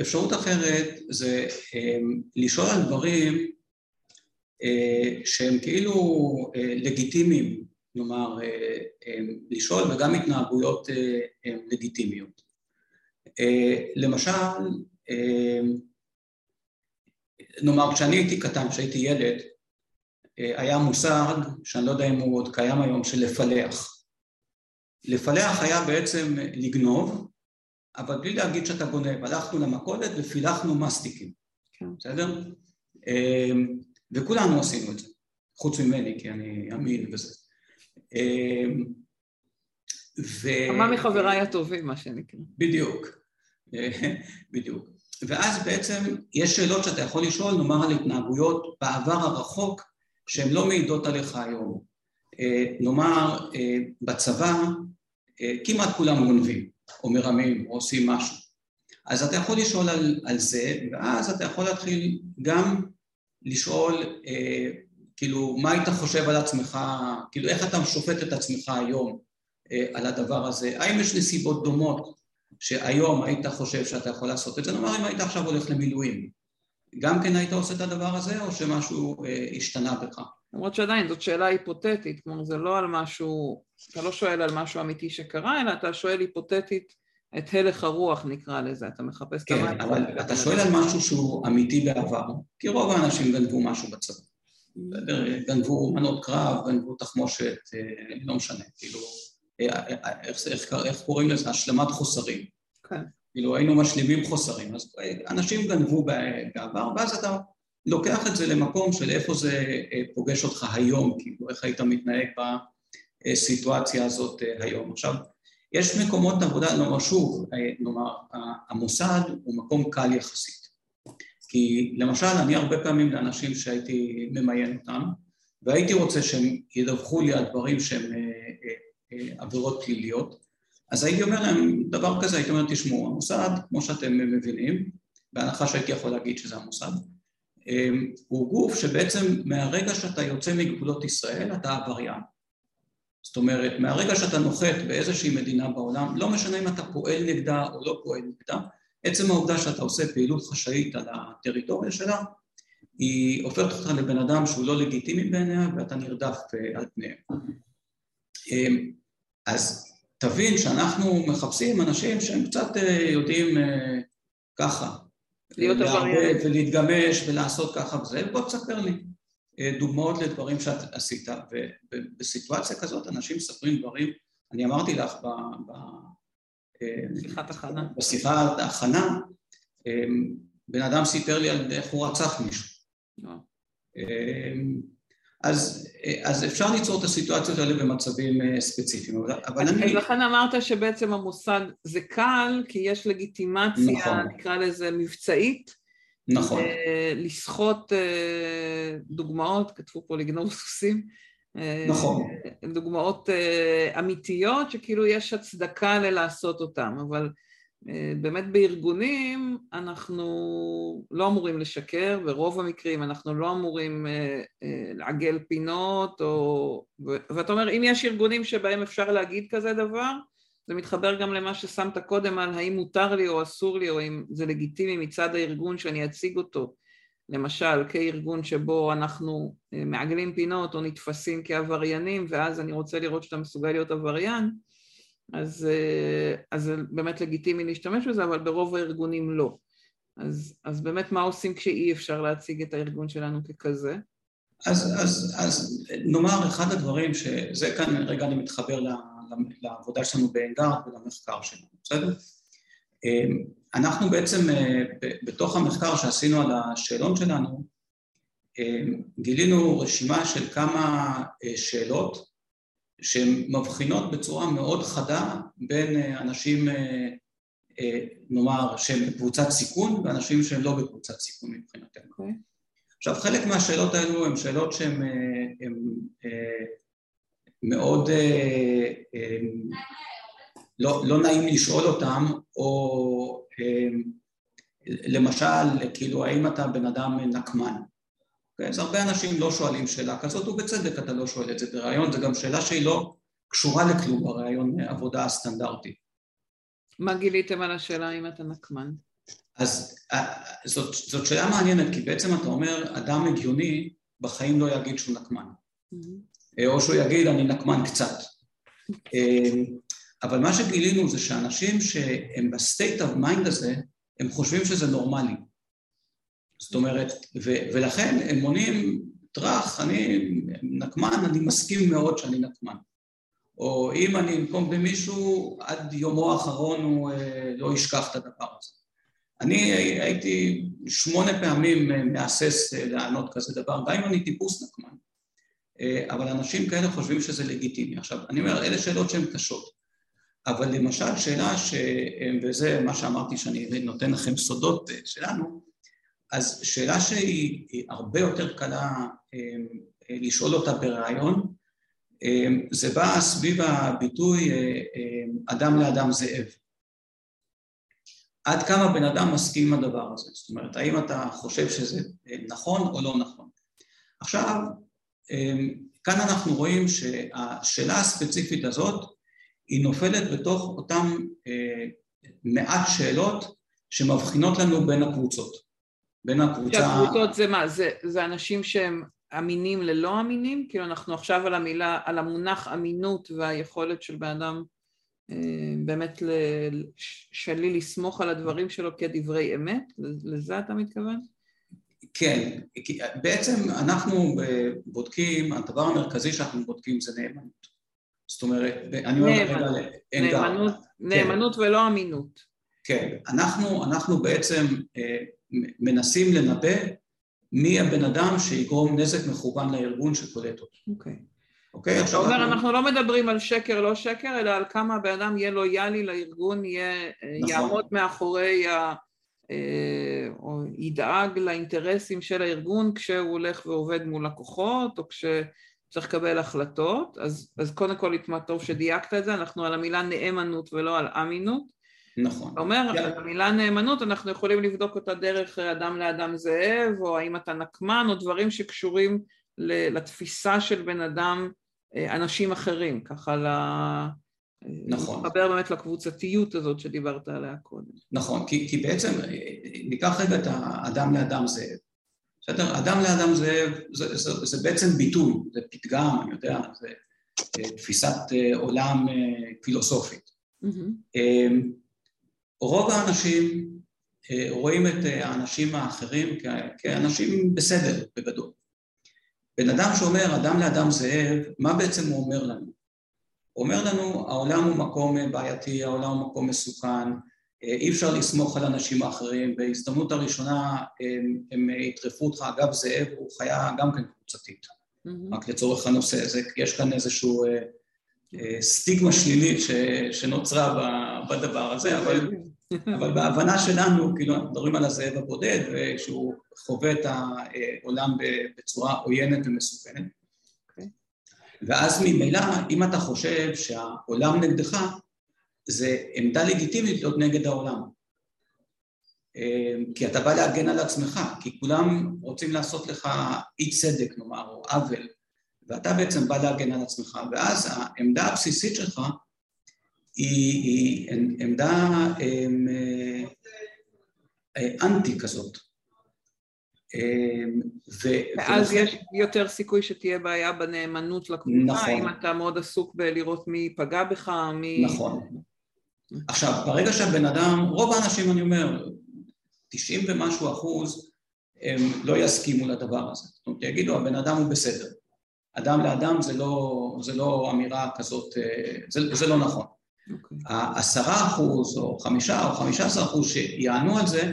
אפשרות אחרת זה אה, לשאול על דברים אה, שהם כאילו אה, לגיטימיים, כלומר אה, אה, לשאול וגם התנהגויות אה, אה, לגיטימיות. אה, למשל, אה, נאמר כשאני הייתי קטן, כשהייתי ילד, אה, היה מושג שאני לא יודע אם הוא עוד קיים היום של לפלח. לפלח היה בעצם לגנוב אבל בלי להגיד שאתה גונב, הלכנו למכולת ופילחנו מסטיקים, כן. בסדר? אמ, וכולנו עשינו את זה, חוץ ממני, כי אני אמין וזה. אמ, ו... כמה מחבריי הטובים, מה שנקרא. בדיוק, בדיוק. ואז בעצם יש שאלות שאתה יכול לשאול, נאמר על התנהגויות בעבר הרחוק, שהן לא מעידות עליך היום. אה, נאמר, אה, בצבא אה, כמעט כולם גונבים. או מרמים או עושים משהו. אז אתה יכול לשאול על, על זה, ואז אתה יכול להתחיל גם לשאול, אה, כאילו, מה היית חושב על עצמך, כאילו, איך אתה שופט את עצמך היום אה, על הדבר הזה? האם יש נסיבות דומות שהיום היית חושב שאתה יכול לעשות את זה? נאמר, אם היית עכשיו הולך למילואים, גם כן היית עושה את הדבר הזה, או שמשהו אה, השתנה בך? למרות שעדיין זאת שאלה היפותטית, כלומר זה לא על משהו, אתה לא שואל על משהו אמיתי שקרה, אלא אתה שואל היפותטית את הלך הרוח נקרא לזה, אתה מחפש כן, את המים. כן, אבל אתה שואל על משהו שהוא אמיתי בעבר, כי רוב האנשים גנבו משהו בצבא. גנבו מנות קרב, גנבו תחמושת, אה, לא משנה, כאילו, אה, אה, איך, איך, איך קוראים לזה? השלמת חוסרים. כן. כאילו היינו משלימים חוסרים, אז אנשים גנבו בעבר, ואז אתה לוקח את זה למקום של איפה זה פוגש אותך היום, כאילו איך היית מתנהג בסיטואציה הזאת היום. עכשיו, יש מקומות עבודה, נאמר שוב, נאמר, המוסד הוא מקום קל יחסית. כי למשל, אני הרבה פעמים לאנשים שהייתי ממיין אותם, והייתי רוצה שהם ידווחו לי על דברים שהם אה, אה, אה, עבירות פליליות, אז הייתי אומר להם דבר כזה, הייתי אומר, תשמעו, המוסד, כמו שאתם מבינים, בהנחה שהייתי יכול להגיד שזה המוסד, הוא גוף שבעצם מהרגע שאתה יוצא מגבולות ישראל אתה עבריין. זאת אומרת, מהרגע שאתה נוחת באיזושהי מדינה בעולם, לא משנה אם אתה פועל נגדה או לא פועל נגדה, עצם העובדה שאתה עושה פעילות חשאית על הטריטוריה שלה, היא הופכת אותך לבן אדם שהוא לא לגיטימי בעיניה ואתה נרדף אה, על פניהם. אמ, אז תבין שאנחנו מחפשים אנשים שהם קצת אה, יודעים אה, ככה, להיות עבריינים. ולהתגמש ולעשות ככה וזה, בוא תספר לי דוגמאות לדברים שאת עשית, ובסיטואציה כזאת אנשים מספרים דברים, אני אמרתי לך שיחת הכנה. בשיחת ההכנה, אמ, בן אדם סיפר לי על איך הוא רצח מישהו. אז, אז אפשר ליצור את הסיטואציות האלה במצבים אה, ספציפיים, אבל אני... אז לכן אמרת שבעצם המושג זה קל, כי יש לגיטימציה, נכון. נקרא לזה מבצעית. נכון. אה, לסחוט אה, דוגמאות, כתבו פה לגנוב סוסים. נכון. דוגמאות אמיתיות שכאילו יש הצדקה ללעשות אותן, אבל באמת בארגונים אנחנו לא אמורים לשקר, ברוב המקרים אנחנו לא אמורים אה, לעגל פינות, או... ואתה אומר, אם יש ארגונים שבהם אפשר להגיד כזה דבר, זה מתחבר גם למה ששמת קודם על האם מותר לי או אסור לי, או אם זה לגיטימי מצד הארגון שאני אציג אותו. למשל כארגון שבו אנחנו אה, מעגלים פינות או נתפסים כעבריינים ואז אני רוצה לראות שאתה מסוגל להיות עבריין אז, אה, אז באמת לגיטימי להשתמש בזה אבל ברוב הארגונים לא אז, אז באמת מה עושים כשאי אפשר להציג את הארגון שלנו ככזה? אז, אז, אז נאמר אחד הדברים שזה כאן רגע אני מתחבר לעבודה שלנו באנגארד ולמחקר שלנו, בסדר? אמ, אנחנו בעצם אה, בתוך המחקר שעשינו על השאלון שלנו גילינו רשימה של כמה אה, שאלות שהן מבחינות בצורה מאוד חדה בין אה, אנשים נאמר שהם בקבוצת סיכון ואנשים שהם לא בקבוצת סיכון מבחינתנו. Okay. אוקיי. עכשיו חלק מהשאלות האלו הן שאלות שהן מאוד לא, לא נעים לשאול אותם, או אמ, למשל, כאילו, האם אתה בן אדם נקמן? Okay, אז הרבה אנשים לא שואלים שאלה כזאת, ובצדק אתה לא שואל את זה בריאיון, זו גם שאלה שהיא לא קשורה לכלום בריאיון עבודה הסטנדרטי. מה גיליתם על השאלה אם אתה נקמן? אז אה, זאת, זאת שאלה מעניינת, כי בעצם אתה אומר, אדם הגיוני בחיים לא יגיד שהוא נקמן. Mm-hmm. או שהוא יגיד, אני נקמן קצת. אבל מה שגילינו זה שאנשים שהם ב state of mind הזה, הם חושבים שזה נורמלי. זאת אומרת, ו- ולכן הם עונים, טראח, אני נקמן, אני מסכים מאוד שאני נקמן. או אם אני אנקום במישהו, עד יומו האחרון הוא אה, לא ישכח את הדבר הזה. אני הייתי שמונה פעמים אה, מהסס אה, לענות כזה דבר, גם אם אני טיפוס נקמן. אה, אבל אנשים כאלה חושבים שזה לגיטימי. עכשיו, אני אומר, אלה שאלות שהן קשות. אבל למשל שאלה, ש... וזה מה שאמרתי שאני נותן לכם סודות שלנו, אז שאלה שהיא הרבה יותר קלה אה, לשאול אותה בריאיון, אה, זה בא סביב הביטוי אדם לאדם זאב. עד כמה בן אדם מסכים עם הדבר הזה? זאת אומרת, האם אתה חושב שזה נכון או לא נכון? עכשיו, כאן אנחנו רואים שהשאלה הספציפית הזאת היא נופלת בתוך אותם אה, מעט שאלות שמבחינות לנו בין הקבוצות. בין הקבוצה... שהקבוצות זה מה? זה, זה אנשים שהם אמינים ללא אמינים? כאילו אנחנו עכשיו על המילה, על המונח אמינות והיכולת של בן אדם אה, באמת שלי לסמוך על הדברים שלו כדברי אמת? לזה אתה מתכוון? כן, בעצם אנחנו בודקים, הדבר המרכזי שאנחנו בודקים זה נאמנות. זאת אומרת, אני אומר רגע, נאמנות, נאמנות כן. ולא אמינות. כן, אנחנו, אנחנו בעצם אה, מנסים לנבא מי הבן אדם שיגרום נזק מכוון לארגון שקולט אותו. אוקיי. אוקיי, עכשיו... אתה אומר, אנחנו לא מדברים על שקר לא שקר, אלא על כמה הבן אדם יהיה לויאלי לארגון, יהיה, נכון. יעמוד מאחורי ה... אה, או ידאג לאינטרסים של הארגון כשהוא הולך ועובד מול לקוחות, או כשצריך לקבל החלטות, אז, אז קודם כל טוב שדייקת את זה, אנחנו על המילה נאמנות ולא על אמינות. נכון. אתה אומר, על המילה נאמנות אנחנו יכולים לבדוק אותה דרך אדם לאדם זאב, או האם אתה נקמן, או דברים שקשורים לתפיסה של בן אדם אה, אנשים אחרים, ככה ל... נכון. להתחבר באמת לקבוצתיות הזאת שדיברת עליה קודם. נכון, כי, כי בעצם ניקח רגע את האדם לאדם זאב. בסדר? אדם לאדם זאב זה, זה, זה בעצם ביטוי, זה פתגם, אני יודע, זה אה, תפיסת אה, עולם פילוסופית. Mm-hmm. רוב האנשים רואים את האנשים האחרים כאנשים בסדר, בגדול. בן אדם שאומר אדם לאדם זאב, מה בעצם הוא אומר לנו? הוא אומר לנו, העולם הוא מקום בעייתי, העולם הוא מקום מסוכן, אי אפשר לסמוך על אנשים האחרים, בהזדמנות הראשונה הם, הם יטרפו אותך, אגב זאב הוא חיה גם כן קבוצתית, mm-hmm. רק לצורך הנושא הזה, יש כאן איזשהו אה, אה, סטיגמה שלילית ש, שנוצרה בדבר הזה, אבל אבל בהבנה שלנו, כאילו אנחנו מדברים על הזאב הבודד, שהוא חווה את העולם בצורה עוינת ומסוכנת. Okay. אוקיי. ואז ממילא, אם אתה חושב שהעולם נגדך, זה עמדה לגיטימית להיות נגד העולם. כי אתה בא להגן על עצמך, כי כולם רוצים לעשות לך אי צדק, נאמר, או עוול, ואתה בעצם בא להגן על עצמך, ואז העמדה הבסיסית שלך היא, היא עמדה הם, אה, אנטי כזאת. ו, ואז ולכן... יש יותר סיכוי שתהיה בעיה בנאמנות לקבוצה, נכון. אם אתה מאוד עסוק בלראות מי פגע בך, מי... נכון. עכשיו, ברגע שהבן אדם, רוב האנשים, אני אומר, 90 ומשהו אחוז, הם לא יסכימו לדבר הזה. זאת אומרת, יגידו, הבן אדם הוא בסדר. אדם לאדם זה לא, זה לא אמירה כזאת, אה, זה, זה לא נכון. אוקיי. העשרה אחוז או חמישה או חמישה עשר אחוז שיענו על זה,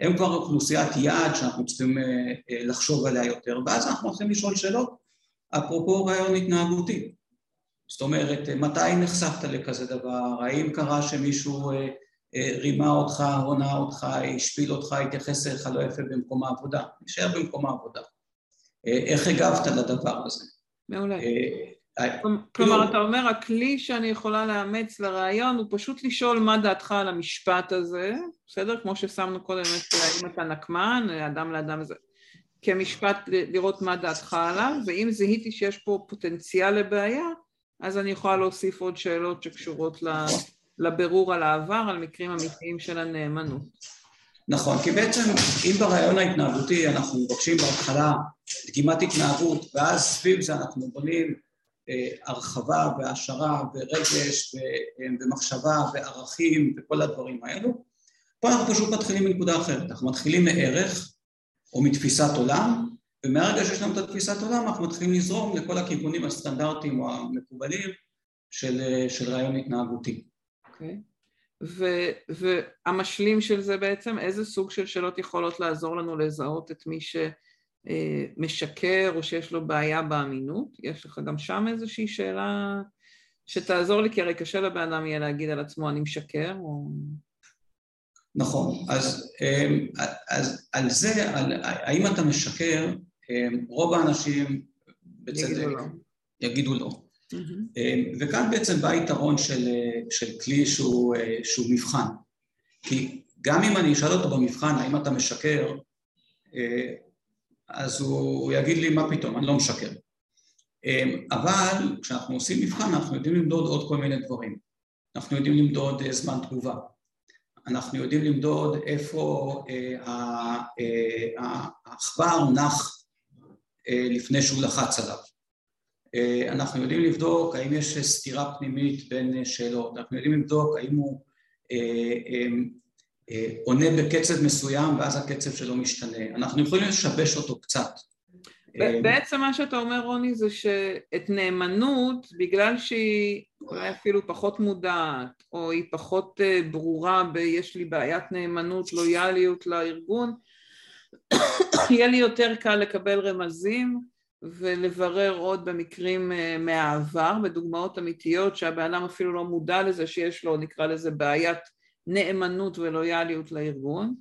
הם כבר אוכלוסיית יעד שאנחנו צריכים אה, אה, לחשוב עליה יותר, ואז אנחנו הולכים לשאול שאלות, אפרופו רעיון התנהגותי. זאת אומרת, מתי נחשפת לכזה דבר? האם קרה שמישהו רימה אותך, הונה אותך, השפיל אותך, התייחס אליך לא יפה במקום העבודה? נשאר במקום העבודה. איך הגבת לדבר הזה? מעולה. כלומר, אתה אומר, הכלי שאני יכולה לאמץ לרעיון הוא פשוט לשאול מה דעתך על המשפט הזה, בסדר? כמו ששמנו קודם את האם אתה נקמן, אדם לאדם הזה, כמשפט לראות מה דעתך עליו, ואם זיהיתי שיש פה פוטנציאל לבעיה, אז אני יכולה להוסיף עוד שאלות שקשורות לבירור על העבר, על מקרים אמיתיים של הנאמנות. נכון, כי בעצם אם ברעיון ההתנהגותי אנחנו מבקשים בהתחלה דגימת התנהגות, ואז סביב זה אנחנו בונים אה, הרחבה והעשרה ורגש ומחשבה וערכים וכל הדברים האלו. פה אנחנו פשוט מתחילים מנקודה אחרת, אנחנו מתחילים מערך או מתפיסת עולם, ומהרגע שיש לנו את התפיסת עולם אנחנו מתחילים לזרום לכל הכיוונים הסטנדרטיים או המקובלים של, של רעיון התנהגותי. אוקיי. Okay. והמשלים של זה בעצם, איזה סוג של שאלות יכולות לעזור לנו לזהות את מי ש... אה, משקר או שיש לו בעיה באמינות? יש לך גם שם איזושהי שאלה שתעזור לי, כי הרי קשה לבן אדם יהיה להגיד על עצמו אני משקר או... נכון, אז, אמ, אז על זה, על האם אתה משקר, אמ, רוב האנשים בצדק יגידו לא. יגידו לא. Mm-hmm. וכאן בעצם בא היתרון של, של כלי שהוא, שהוא מבחן. כי גם אם אני אשאל אותו במבחן האם אתה משקר, אה, אז הוא, הוא יגיד לי מה פתאום, אני לא משקר. אבל כשאנחנו עושים מבחן אנחנו יודעים למדוד עוד כל מיני דברים. אנחנו יודעים למדוד אה, זמן תגובה. אנחנו יודעים למדוד איפה העכבר נח לפני שהוא לחץ עליו. אנחנו יודעים לבדוק האם יש סתירה פנימית בין שאלות, אנחנו יודעים לבדוק האם הוא עונה בקצב מסוים ואז הקצב שלו משתנה, אנחנו יכולים לשבש אותו קצת. בעצם מה שאתה אומר רוני זה שאת נאמנות בגלל שהיא אולי אפילו פחות מודעת או היא פחות ברורה ב"יש לי בעיית נאמנות, לויאליות לארגון" יהיה לי יותר קל לקבל רמזים ולברר עוד במקרים מהעבר, בדוגמאות אמיתיות שהבן אדם אפילו לא מודע לזה שיש לו נקרא לזה בעיית נאמנות ולויאליות לארגון.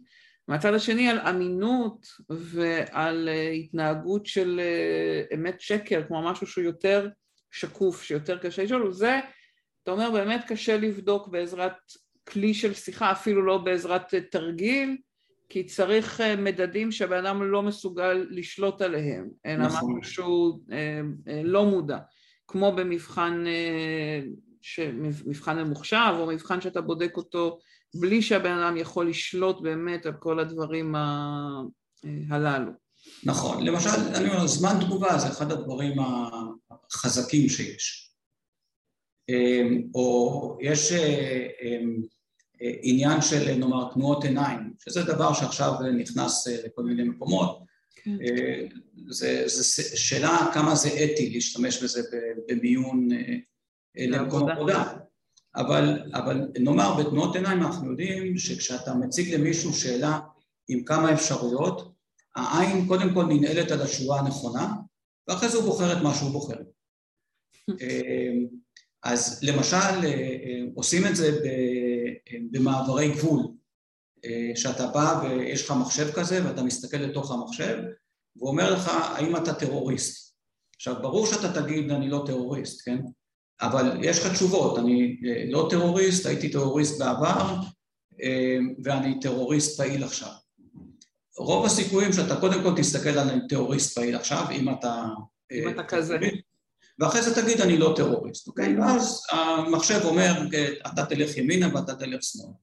מהצד השני על אמינות ועל התנהגות של אמת שקר, כמו משהו שהוא יותר שקוף, שיותר קשה לשאול, זה, אתה אומר, באמת קשה לבדוק בעזרת כלי של שיחה, אפילו לא בעזרת תרגיל, כי צריך מדדים שהבן אדם לא מסוגל לשלוט עליהם, אלא משהו שהוא לא מודע, כמו במבחן מבחן ממוחשב או מבחן שאתה בודק אותו בלי שהבן אדם יכול לשלוט באמת על כל הדברים הללו. נכון, למשל, אני אומר, זמן תגובה זה אחד הדברים החזקים שיש. או יש עניין של נאמר תנועות עיניים, שזה דבר שעכשיו נכנס לכל מיני מקומות, כן. זו שאלה כמה זה אתי להשתמש בזה במיון למקום עבודה. אבל, אבל נאמר בתנועות עיניים אנחנו יודעים שכשאתה מציג למישהו שאלה עם כמה אפשרויות, העין קודם כל ננעלת על התשובה הנכונה, ואחרי זה הוא בוחר את מה שהוא בוחר. אז למשל עושים את זה במעברי גבול, שאתה בא ויש לך מחשב כזה ואתה מסתכל לתוך המחשב והוא אומר לך האם אתה טרוריסט. עכשיו ברור שאתה תגיד אני לא טרוריסט, כן? אבל יש לך תשובות, אני לא טרוריסט, הייתי טרוריסט בעבר ואני טרוריסט פעיל עכשיו. רוב הסיכויים שאתה קודם כל תסתכל על טרוריסט פעיל עכשיו, אם אתה... אם אתה כזה. ואחרי זה תגיד אני לא טרוריסט, אוקיי? ואז המחשב אומר אתה תלך ימינה ואתה תלך שמאלה.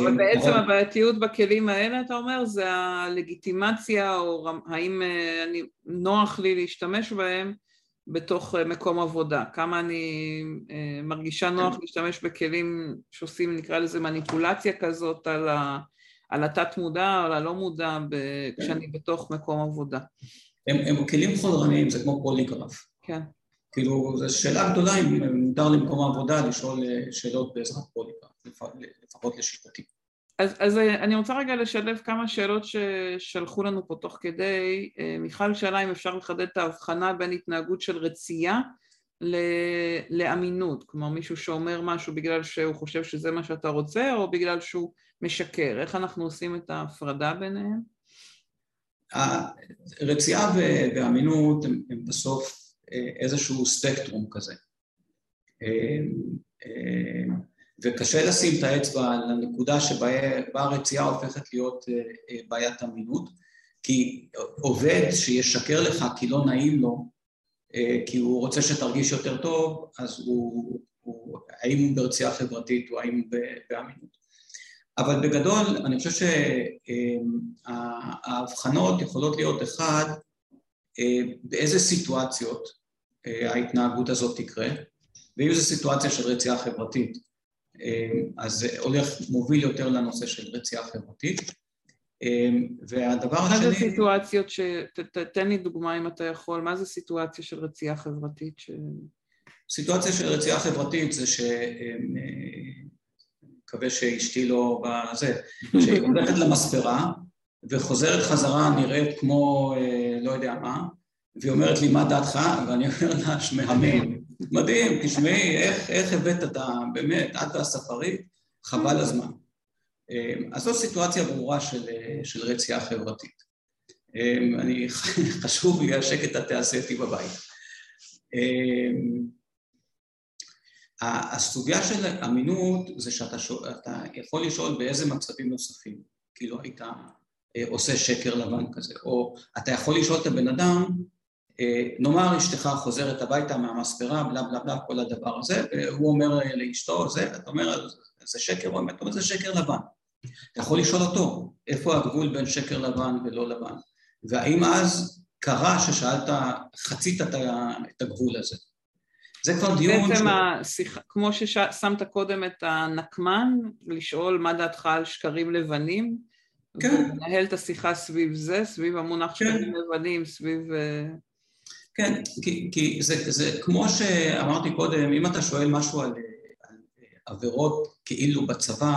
אבל בעצם הבעייתיות בכלים האלה, אתה אומר, זה הלגיטימציה, או האם אני, נוח לי להשתמש בהם בתוך מקום עבודה, כמה אני מרגישה נוח להשתמש בכלים שעושים נקרא לזה מניפולציה כזאת על, ה, על התת מודע, על הלא מודע כשאני בתוך מקום עבודה. הם, הם כלים חודרניים, זה כמו פוליגרף. כן. כאילו, זו שאלה גדולה אם מותר למקום העבודה לשאול שאלות בעזרת פוליגרף, לפחות לשיטתי. אז, אז אני רוצה רגע לשלב כמה שאלות ששלחו לנו פה תוך כדי. מיכל שאלה אם אפשר לחדד את ההבחנה בין התנהגות של רצייה לאמינות, כלומר מישהו שאומר משהו בגלל שהוא חושב שזה מה שאתה רוצה או בגלל שהוא משקר, איך אנחנו עושים את ההפרדה ביניהם? רצייה ואמינות הם, הם בסוף איזשהו ספקטרום כזה. וקשה לשים את האצבע על הנקודה שבה הרצייה הופכת להיות בעיית אמינות, כי עובד שישקר לך כי לא נעים לו, כי הוא רוצה שתרגיש יותר טוב, אז הוא, הוא האם הוא ברצייה חברתית או האם הוא באמינות. אבל בגדול אני חושב שההבחנות יכולות להיות אחד, באיזה סיטואציות ההתנהגות הזאת תקרה, ואם זו סיטואציה של רצייה חברתית, אז זה הולך, מוביל יותר לנושא של רצייה חברתית. והדבר השני... מה זה סיטואציות ש... תן לי דוגמה אם אתה יכול, מה זה סיטואציה של רצייה חברתית ש... סיטואציה של רצייה חברתית זה ש... מקווה שאשתי לא בזה, שהיא הולכת למספרה וחוזרת חזרה נראית כמו לא יודע מה, והיא אומרת לי מה דעתך, ואני אומר לה שמהמם, מדהים, תשמעי איך, איך הבאת את ה... באמת, את והספרית, חבל הזמן. אז זו סיטואציה ברורה של, של רצייה חברתית. אני חשוב בגלל שקט התעשה איתי בבית. הסוגיה של אמינות זה שאתה שואל, יכול לשאול באיזה מצבים נוספים, כאילו היית עושה שקר לבן כזה, או אתה יכול לשאול את הבן אדם, נאמר אשתך חוזרת הביתה מהמספרה, בלה בלה בלה, כל הדבר הזה, והוא אומר לאשתו, זה, אתה אומר, זה שקר או אמת, זה שקר לבן. אתה יכול לשאול אותו, איפה הגבול בין שקר לבן ולא לבן? והאם אז קרה ששאלת, חצית את הגבול הזה? זה כבר דיון... בעצם ש... השיח... כמו ששמת קודם את הנקמן, לשאול מה דעתך על שקרים לבנים, כן. ולנהל את השיחה סביב זה, סביב המונח כן. שקרים לבנים, סביב... אה, כן, כי, כי זה, זה כמו שאמרתי קודם, אם אתה שואל משהו על, על עבירות כאילו בצבא,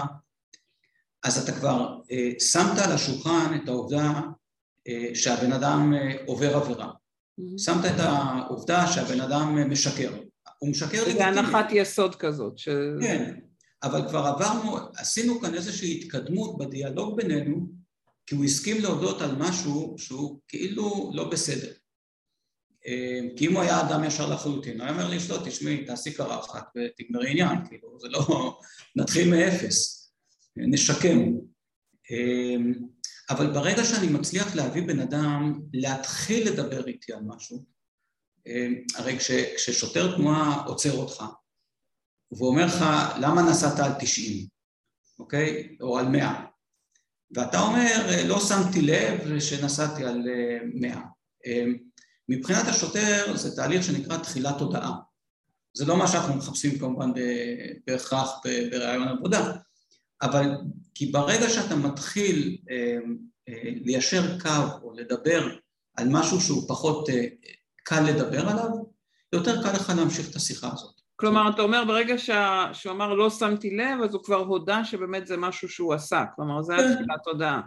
אז אתה כבר אה, שמת על השולחן את העובדה אה, שהבן אדם אה, עובר עבירה. Mm-hmm. שמת את העובדה שהבן אדם אה, משקר. הוא משקר לגיטימי. זה הנחת יסוד כזאת. ש... כן, אבל כבר עברנו, עשינו כאן איזושהי התקדמות בדיאלוג בינינו, כי הוא הסכים להודות על משהו שהוא כאילו לא בסדר. אה, כי אם הוא היה אדם ישר לחלוטין, הוא היה אומר לי, לא, תשמעי, תעשי קרחת ותגמרי עניין, כאילו, זה לא... נתחיל מאפס, נשקם. אה, אבל ברגע שאני מצליח להביא בן אדם להתחיל לדבר איתי על משהו, אה, הרי כש, כששוטר תנועה עוצר אותך, והוא אומר לך, למה נסעת על 90, אוקיי? או על 100? ואתה אומר, לא שמתי לב שנסעתי על 100. מבחינת השוטר זה תהליך שנקרא תחילת הודעה. זה לא מה שאנחנו מחפשים כמובן בהכרח בראיון עבודה, אבל כי ברגע שאתה מתחיל אה, אה, ליישר קו או לדבר על משהו שהוא פחות אה, קל לדבר עליו, יותר קל לך להמשיך את השיחה הזאת. כלומר, אתה אומר ברגע שה... שהוא אמר לא שמתי לב, אז הוא כבר הודה שבאמת זה משהו שהוא עשה, כלומר זה כן. התחילת הודעה.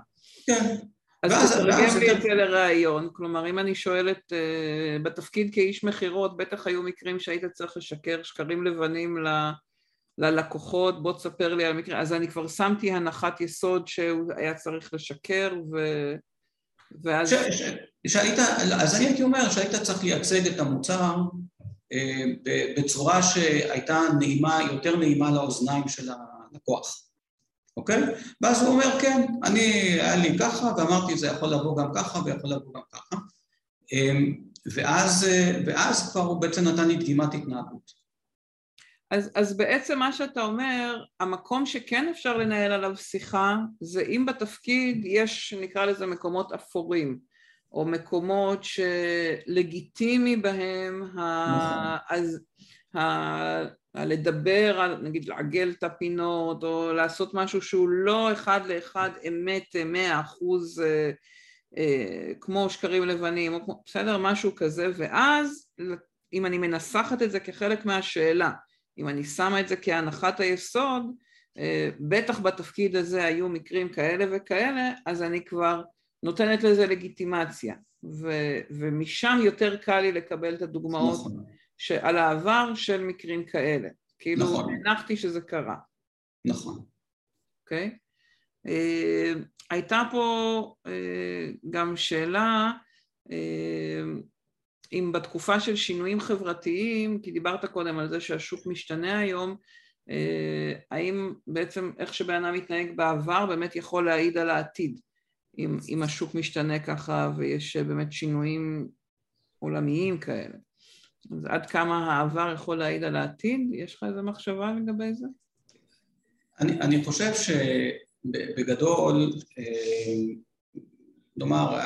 כן, אז תתרגם לי את זה לראיון, כלומר אם אני שואלת, uh, בתפקיד כאיש מכירות בטח היו מקרים שהיית צריך לשקר שקרים לבנים ל, ללקוחות, בוא תספר לי על המקרה, אז אני כבר שמתי הנחת יסוד שהוא היה צריך לשקר ו... ואז... ש, ש, שהיית, אז אני הייתי אומר שהיית צריך לייצג את המוצר אה, בצורה שהייתה נעימה, יותר נעימה לאוזניים של הלקוח. אוקיי? ואז הוא אומר, כן, אני, היה לי ככה, ואמרתי, זה יכול לבוא גם ככה, ויכול לבוא גם ככה. אמ, ואז, ואז כבר הוא בעצם נתן לי דגימת התנהגות. אז, אז בעצם מה שאתה אומר, המקום שכן אפשר לנהל עליו שיחה, זה אם בתפקיד יש, נקרא לזה מקומות אפורים, או מקומות שלגיטימי בהם, נכון. ה... אז ה... לדבר על, נגיד לעגל את הפינות, או לעשות משהו שהוא לא אחד לאחד אמת מאה אחוז אה, אה, כמו שקרים לבנים, או כמו, בסדר? משהו כזה, ואז אם אני מנסחת את זה כחלק מהשאלה, אם אני שמה את זה כהנחת היסוד, אה, בטח בתפקיד הזה היו מקרים כאלה וכאלה, אז אני כבר נותנת לזה לגיטימציה, ו, ומשם יותר קל לי לקבל את הדוגמאות נכון. על העבר של מקרים כאלה. כאילו, נכון. הנחתי שזה קרה. נכון. אוקיי? Okay? אה, uh, הייתה פה uh, גם שאלה uh, אם בתקופה של שינויים חברתיים, כי דיברת קודם על זה שהשוק משתנה היום, האם בעצם איך שבן אדם מתנהג בעבר באמת יכול להעיד על העתיד, אם, אם השוק משתנה ככה ויש באמת שינויים עולמיים כאלה. אז עד כמה העבר יכול להעיד על העתיד? יש לך איזו מחשבה לגבי זה? אני, אני חושב שבגדול, אה, נאמר,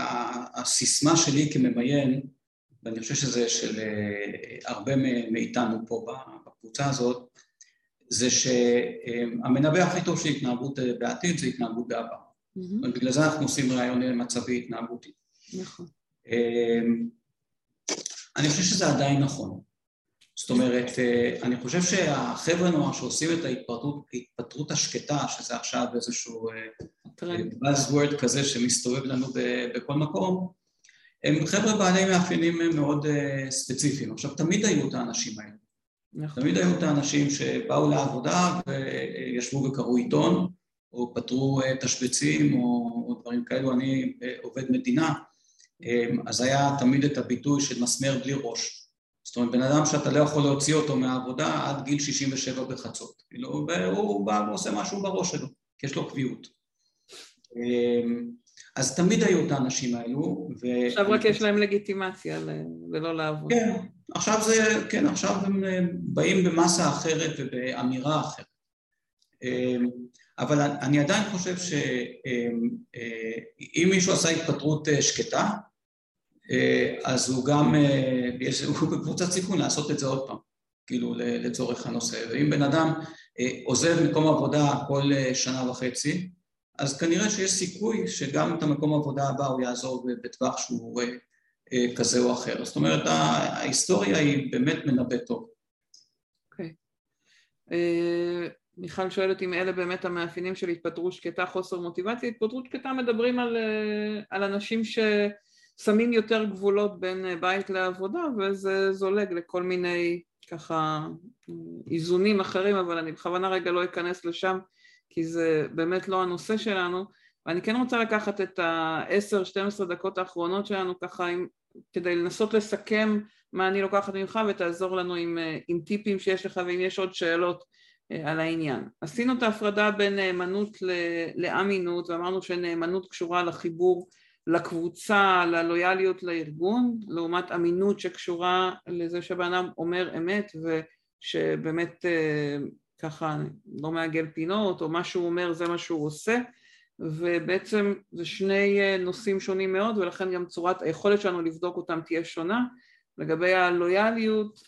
הסיסמה שלי כממיין, ואני חושב שזה של אה, הרבה מאיתנו פה בקבוצה הזאת, זה שהמנבא הכי טוב של התנהגות אה, בעתיד זה התנהגות בעבר. Mm-hmm. בגלל זה אנחנו עושים רעיון מצבי התנהגותי. נכון. אני חושב שזה עדיין נכון. זאת אומרת, אה, אני חושב שהחבר'ה נוער שעושים את ההתפטרות, ההתפטרות השקטה, שזה עכשיו איזשהו אה, buzzword כזה שמסתובב לנו בכל מקום, הם חבר'ה בעלי מאפיינים מאוד אה, ספציפיים. עכשיו, תמיד היו את האנשים האלה. נכון. תמיד היו את האנשים שבאו לעבודה וישבו וקראו עיתון, או פתרו תשבצים או, או דברים כאלו. אני עובד מדינה, אמ, אז היה תמיד את הביטוי של מסמר בלי ראש. זאת אומרת, בן אדם שאתה לא יכול להוציא אותו מהעבודה עד גיל 67 בחצות. כאילו, והוא בא ועושה משהו בראש שלו, כי יש לו קביעות. אז תמיד היו את האנשים האלו. ו... עכשיו רק יש להם לגיטימציה ולא לעבוד. כן, עכשיו זה, כן, עכשיו הם באים במסה אחרת ובאמירה אחרת. אבל אני עדיין חושב שאם מישהו עשה התפטרות שקטה, אז הוא גם, הוא בקבוצת סיכון לעשות את זה עוד פעם, כאילו לצורך הנושא. ואם בן אדם עוזב מקום עבודה כל שנה וחצי, אז כנראה שיש סיכוי שגם את המקום העבודה הבא הוא יעזור בטווח שהוא כזה או אחר. זאת אומרת, ההיסטוריה היא באמת מנבא טוב. אוקיי. Okay. Uh, מיכל שואלת אם אלה באמת המאפיינים של התפטרות שקטה, חוסר מוטיבציה. התפטרות שקטה מדברים על, uh, על אנשים ששמים יותר גבולות בין uh, בית לעבודה, וזה זולג לכל מיני ככה איזונים אחרים, אבל אני בכוונה רגע לא אכנס לשם, כי זה באמת לא הנושא שלנו. ואני כן רוצה לקחת את ה-10-12 דקות האחרונות שלנו ככה עם, כדי לנסות לסכם מה אני לוקחת ממך ותעזור לנו עם, עם טיפים שיש לך ואם יש עוד שאלות אה, על העניין. עשינו את ההפרדה בין נאמנות לאמינות ואמרנו שנאמנות קשורה לחיבור לקבוצה, ללויאליות לארגון, לעומת אמינות שקשורה לזה שבן אדם אומר אמת ושבאמת אה, ככה לא מעגל פינות או מה שהוא אומר זה מה שהוא עושה ובעצם זה שני אה, נושאים שונים מאוד ולכן גם צורת היכולת שלנו לבדוק אותם תהיה שונה לגבי הלויאליות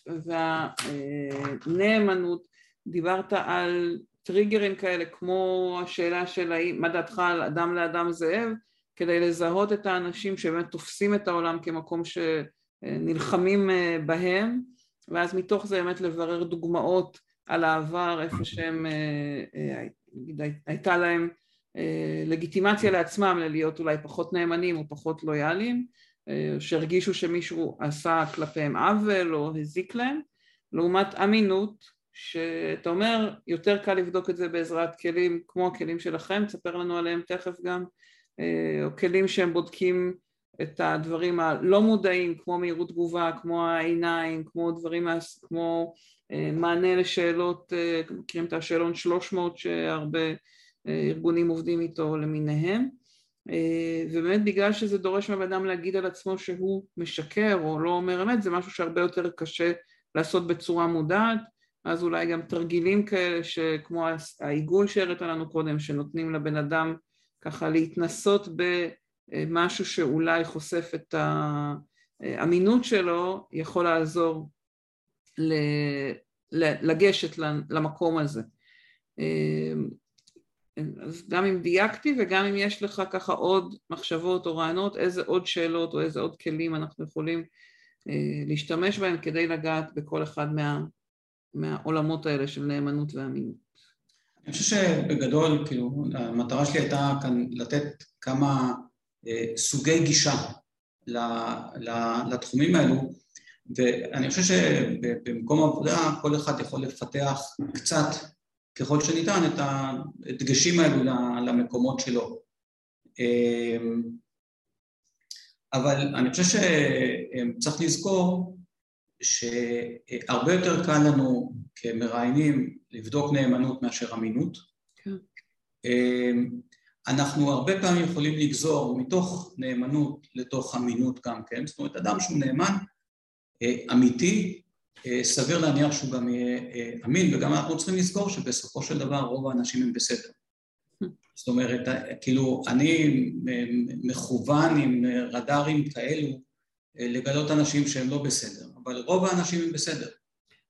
והנאמנות דיברת על טריגרים כאלה כמו השאלה של מה דעתך על אדם לאדם זאב כדי לזהות את האנשים שבאמת תופסים את העולם כמקום שנלחמים אה, בהם ואז מתוך זה באמת לברר דוגמאות על העבר איפה שהם אה, הייתה להם אה, לגיטימציה לעצמם ללהיות אולי פחות נאמנים או פחות לויאליים, אה, שהרגישו שמישהו עשה כלפיהם עוול או הזיק להם, לעומת אמינות, שאתה אומר יותר קל לבדוק את זה בעזרת כלים כמו הכלים שלכם, תספר לנו עליהם תכף גם, אה, או כלים שהם בודקים את הדברים הלא מודעים כמו מהירות תגובה, כמו העיניים, כמו דברים, כמו מענה לשאלות, מכירים את השאלון 300 שהרבה ארגונים עובדים איתו למיניהם אה, ובאמת בגלל שזה דורש מהבן אדם להגיד על עצמו שהוא משקר או לא אומר אמת זה משהו שהרבה יותר קשה לעשות בצורה מודעת אז אולי גם תרגילים כאלה שכמו העיגול שהראית לנו קודם שנותנים לבן אדם ככה להתנסות במשהו שאולי חושף את האמינות שלו יכול לעזור לגשת למקום הזה. אז גם אם דייקתי וגם אם יש לך ככה עוד מחשבות או רעיונות, איזה עוד שאלות או איזה עוד כלים אנחנו יכולים אה, להשתמש בהם כדי לגעת בכל אחד מה, מהעולמות האלה של נאמנות ואמינות. אני חושב שבגדול, כאילו, המטרה שלי הייתה כאן לתת כמה אה, סוגי גישה ל, ל, לתחומים האלו, ואני חושב שבמקום עבודה כל אחד יכול לפתח קצת ככל שניתן את הדגשים האלו למקומות שלו. אמ, אבל אני חושב שצריך לזכור שהרבה יותר קל לנו כמראיינים לבדוק נאמנות מאשר אמינות. כן. אמ, אנחנו הרבה פעמים יכולים לגזור מתוך נאמנות לתוך אמינות גם כן, זאת אומרת אדם שהוא נאמן, אה, אמיתי, אה, סביר להניח שהוא גם יהיה אה, אמין, וגם אנחנו צריכים לזכור שבסופו של דבר רוב האנשים הם בסדר. זאת אומרת, כאילו, אני מכוון עם רדארים כאלו לגלות אנשים שהם לא בסדר, אבל רוב האנשים הם בסדר.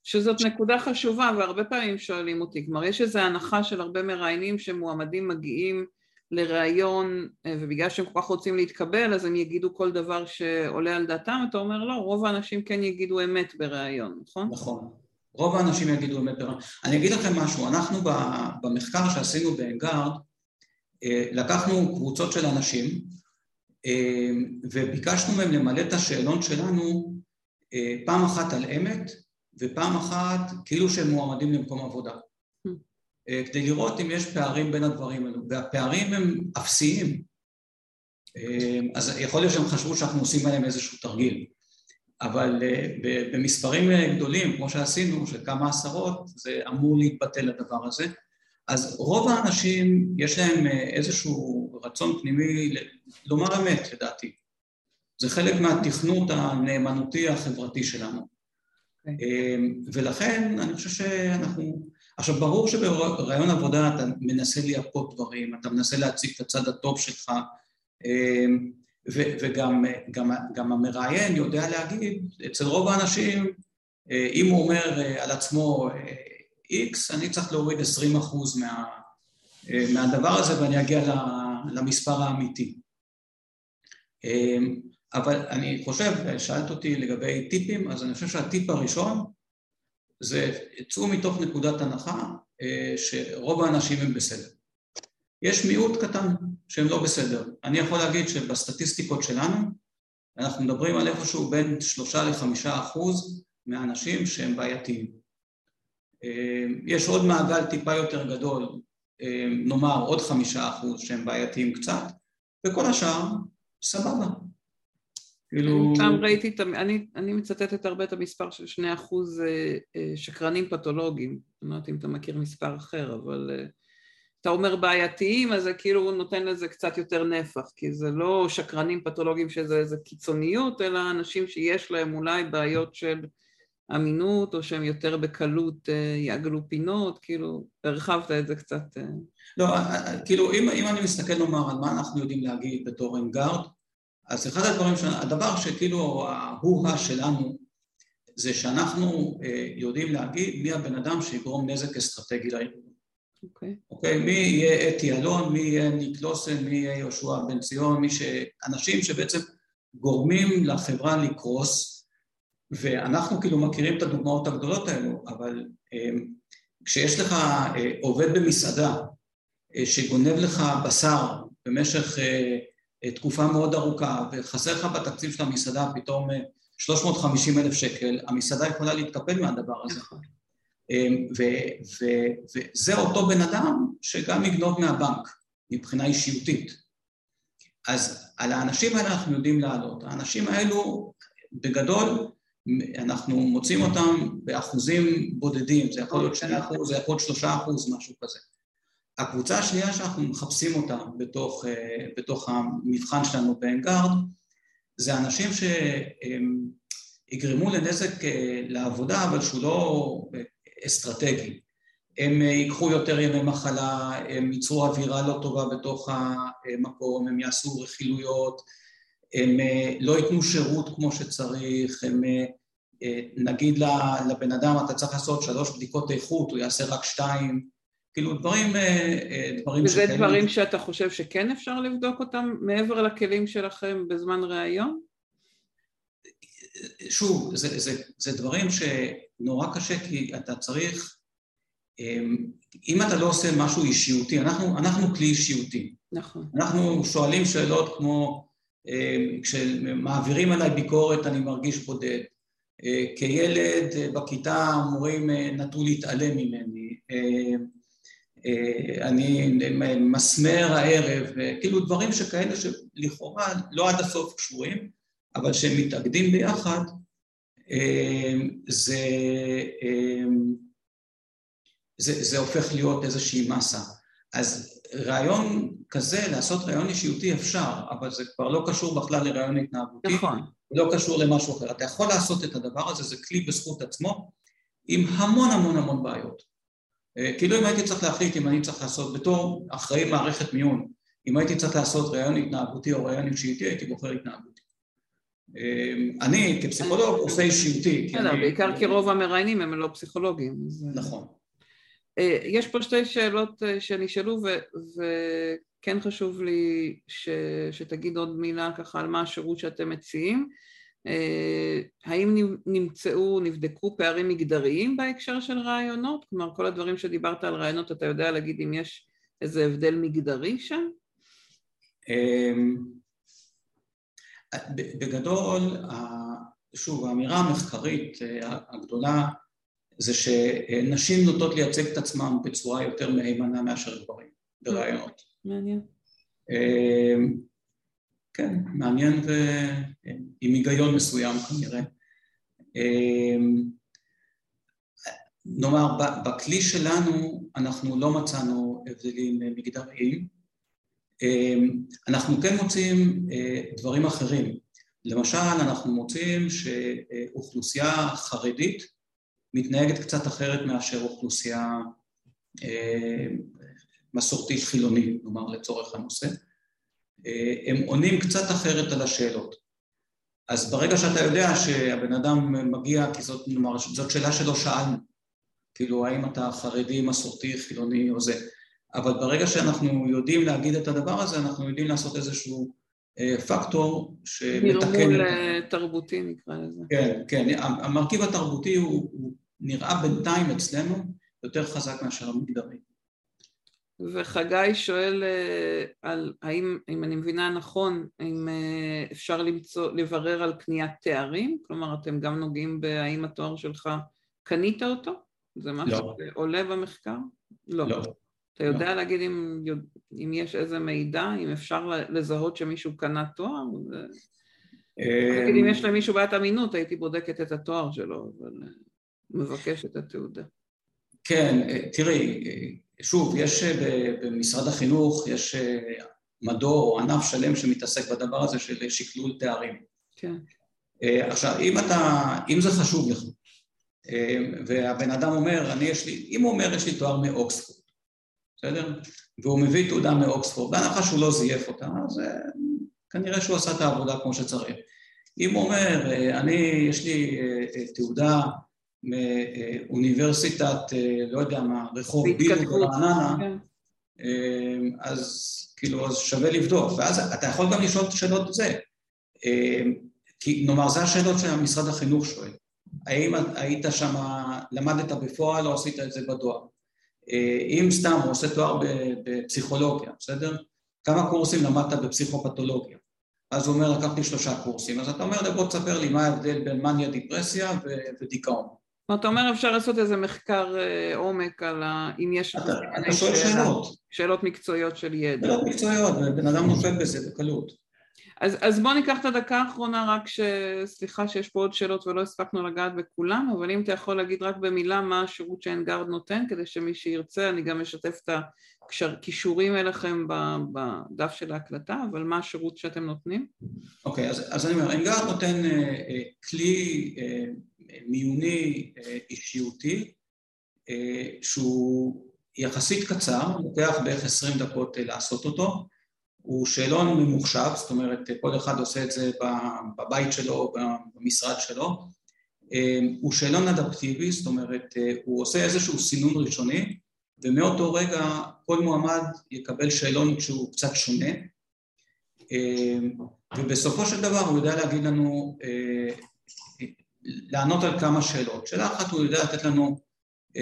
שזאת נקודה חשובה, והרבה פעמים שואלים אותי, כלומר יש איזו הנחה של הרבה מראיינים שמועמדים מגיעים לראיון, אה, ובגלל שהם כל כך רוצים להתקבל, אז הם יגידו כל דבר שעולה על דעתם, אתה אומר לא, רוב האנשים כן יגידו אמת בראיון, נכון? נכון. רוב האנשים יגידו אמת בראיון. אני אגיד לכם משהו, אנחנו במחקר שעשינו באנגארד, אה, לקחנו קבוצות של אנשים, וביקשנו מהם למלא את השאלון שלנו פעם אחת על אמת, ופעם אחת כאילו שהם מועמדים למקום עבודה. אה, כדי לראות אם יש פערים בין הדברים האלו, והפערים הם אפסיים. אה, אז יכול להיות שהם חשבו שאנחנו עושים עליהם איזשהו תרגיל, אבל אה, במספרים גדולים, כמו שעשינו, של כמה עשרות, זה אמור להתבטל הדבר הזה. אז רוב האנשים יש להם איזשהו רצון פנימי לומר אמת, לדעתי. זה חלק מהתכנות הנאמנותי החברתי שלנו. Okay. אוקיי. ולכן אני חושב שאנחנו... עכשיו ברור שברעיון עבודה אתה מנסה לייפות דברים, אתה מנסה להציג את הצד הטוב שלך וגם גם, גם המראיין יודע להגיד, אצל רוב האנשים אם הוא אומר על עצמו X, אני צריך להוריד 20% מה, מהדבר הזה ואני אגיע למספר האמיתי. אבל אני חושב, שאלת אותי לגבי טיפים, אז אני חושב שהטיפ הראשון זה צאו מתוך נקודת הנחה שרוב האנשים הם בסדר. יש מיעוט קטן שהם לא בסדר. אני יכול להגיד שבסטטיסטיקות שלנו אנחנו מדברים על איפשהו בין שלושה לחמישה אחוז מהאנשים שהם בעייתיים. יש עוד מעגל טיפה יותר גדול, נאמר עוד חמישה אחוז שהם בעייתיים קצת, וכל השאר סבבה. כאילו... פעם ראיתי, אני, אני מצטטת הרבה את המספר של שני אחוז אה, אה, שקרנים פתולוגיים, אני לא יודעת אם אתה מכיר מספר אחר, אבל אה, אתה אומר בעייתיים, אז זה כאילו נותן לזה קצת יותר נפח, כי זה לא שקרנים פתולוגיים שזה איזה קיצוניות, אלא אנשים שיש להם אולי בעיות של אמינות, או שהם יותר בקלות יעגלו פינות, כאילו, הרחבת את זה קצת. לא, כאילו, אם, אם אני מסתכל נאמר על מה אנחנו יודעים להגיד בתור אנגארד, אז אחד הדברים, הדבר שכאילו ההוא-הא שלנו זה שאנחנו יודעים להגיד מי הבן אדם שיגרום נזק אסטרטגי לארגון. אוקיי. Okay. אוקיי? מי יהיה אתי אלון, מי יהיה ניק לוסן, מי יהיה יהושע בן ציון, מי ש... אנשים שבעצם גורמים לחברה לקרוס, ואנחנו כאילו מכירים את הדוגמאות הגדולות האלו, אבל כשיש לך עובד במסעדה שגונב לך בשר במשך תקופה מאוד ארוכה וחסר לך בתקציב של המסעדה פתאום 350 אלף שקל, המסעדה יכולה להתקפל מהדבר הזה. נכון. וזה אותו בן אדם שגם יגנוב מהבנק מבחינה אישיותית. אז על האנשים האלה אנחנו יודעים לעלות. האנשים האלו בגדול אנחנו מוצאים אותם באחוזים בודדים, זה יכול להיות שני אחוז, זה יכול להיות שלושה אחוז, משהו כזה. הקבוצה השנייה שאנחנו מחפשים אותה בתוך, בתוך המבחן שלנו באנגארד זה אנשים שיגרמו לנזק לעבודה אבל שהוא לא אסטרטגי. הם ייקחו יותר ימי מחלה, הם ייצרו אווירה לא טובה בתוך המקום, הם יעשו רכילויות, הם לא ייתנו שירות כמו שצריך, הם נגיד לבן אדם אתה צריך לעשות שלוש בדיקות איכות, הוא יעשה רק שתיים כאילו דברים, אה, אה, דברים וזה שכן... דברים שאתה חושב שכן אפשר לבדוק אותם מעבר לכלים שלכם בזמן ראיון? שוב, זה, זה, זה דברים שנורא קשה כי אתה צריך, אמ, אם אתה לא עושה משהו אישיותי, אנחנו, אנחנו כלי אישיותי. נכון. אנחנו שואלים שאלות כמו, כשמעבירים עליי ביקורת אני מרגיש בודד. אה, כילד בכיתה המורים נטו להתעלם ממני. אה, אני מסמר הערב, כאילו דברים שכאלה שלכאורה לא עד הסוף קשורים, אבל שהם מתאגדים ביחד, אה, זה, אה, זה, זה הופך להיות איזושהי מסה. אז רעיון כזה, לעשות רעיון אישיותי אפשר, אבל זה כבר לא קשור בכלל לרעיון התנהגותי. נכון. לא קשור למשהו אחר. אתה יכול לעשות את הדבר הזה, זה כלי בזכות עצמו, עם המון המון המון בעיות. אה, כאילו אם הייתי צריך להחליט אם אני צריך לעשות, בתור אחראי מערכת מיון, אם הייתי צריך לעשות רעיון התנהגותי או רעיון אישיותי, הייתי בוחר התנהגותי. אה, אני כפסיכולוג עושה אישיותי. בסדר, בעיקר כי רוב המראיינים הם לא פסיכולוגים. נכון. אה, יש פה שתי שאלות שנשאלו וכן חשוב לי שתגיד עוד מילה ככה על מה השירות שאתם מציעים. אה, האם נמצאו, נבדקו פערים מגדריים בהקשר של רעיונות? כלומר, כל הדברים שדיברת על רעיונות, אתה יודע להגיד אם יש איזה הבדל מגדרי שם? אמ, בגדול, שוב, האמירה המחקרית אה, הגדולה זה שנשים נוטות לייצג את עצמן בצורה יותר מהימנה מאשר גברים ברעיונות. מעניין. אמ, כן, מעניין ועם היגיון מסוים כנראה. אמ, נאמר, בכלי שלנו אנחנו לא מצאנו הבדלים מגדריים, אמ, אנחנו כן מוצאים אה, דברים אחרים. למשל, אנחנו מוצאים שאוכלוסייה חרדית מתנהגת קצת אחרת מאשר אוכלוסייה מסורתית חילונית, נאמר לצורך הנושא, הם עונים קצת אחרת על השאלות. אז ברגע שאתה יודע שהבן אדם מגיע, כי זאת, נאמר, זאת שאלה שלא שאלנו, כאילו האם אתה חרדי, מסורתי, חילוני או זה, אבל ברגע שאנחנו יודעים להגיד את הדבר הזה, אנחנו יודעים לעשות איזשהו אה, פקטור שמתקן... נרמול אה, תרבותי נקרא לזה. כן, כן, המרכיב התרבותי הוא, הוא נראה בינתיים אצלנו יותר חזק מאשר המגדרי. וחגי שואל אה, על האם, אם אני מבינה נכון, אם אפשר למצוא, לברר על קניית תארים? כלומר, אתם גם נוגעים בהאם התואר שלך, קנית אותו? זה משהו לא. שעולה במחקר? לא. לא. אתה יודע לא. להגיד אם, אם יש איזה מידע, אם אפשר לזהות שמישהו קנה תואר? נגיד אם יש למישהו בעיית אמינות, הייתי בודקת את התואר שלו, אבל אה, מבקש את התעודה. כן, אה, תראי, אה, שוב, יש במשרד החינוך, יש מדור או ענף שלם שמתעסק בדבר הזה של שקלול תארים. כן. עכשיו, אם אתה, אם זה חשוב לך, והבן אדם אומר, אני יש לי, אם הוא אומר יש לי תואר מאוקספורד, בסדר? והוא מביא תעודה מאוקספורד, בהנחה שהוא לא זייף אותה, אז אה, כנראה שהוא עשה את העבודה כמו שצריך. אם הוא אומר, אה, אני, יש לי אה, תעודה מאוניברסיטת, לא יודע מה, רחוב בילו ברעננה, כן. אז כאילו, אז שווה לבדוק. ואז אתה יכול גם לשאול את השאלות זה. כי נאמר, זה השאלות שמשרד החינוך שואל. האם היית שם, למדת בפועל או עשית את זה בדואר? אה, אם סתם הוא עושה תואר בפסיכולוגיה, בסדר? כמה קורסים למדת בפסיכופתולוגיה? אז הוא אומר, לקחתי שלושה קורסים. אז אתה אומר, בוא תספר לי מה ההבדל בין מניה דיפרסיה ודיכאון. אתה אומר, אפשר לעשות איזה מחקר אה, עומק על ה... אם יש... אתה, שואל שאלות. שאלות מקצועיות של ידע. שאלות מקצועיות, בן אדם נופל בזה בקלות. אז, אז בוא ניקח את הדקה האחרונה רק ש... סליחה שיש פה עוד שאלות ולא הספקנו לגעת בכולם, אבל אם אתה יכול להגיד רק במילה מה השירות שאנגרד נותן, כדי שמי שירצה, אני גם אשתף את הכישורים אליכם בדף של ההקלטה, אבל מה השירות שאתם נותנים? אוקיי, okay, אז, אז אני אומר, אנגרד נותן uh, uh, כלי uh, מיוני uh, אישיותי, uh, שהוא יחסית קצר, לוקח בערך עשרים דקות uh, לעשות אותו, הוא שאלון ממוחשב, זאת אומרת כל אחד עושה את זה בבית שלו, במשרד שלו, הוא שאלון אדפטיבי, זאת אומרת הוא עושה איזשהו סינון ראשוני ומאותו רגע כל מועמד יקבל שאלון שהוא קצת שונה. ובסופו של דבר הוא יודע להגיד לנו, לענות על כמה שאלות. שאלה אחת הוא יודע לתת לנו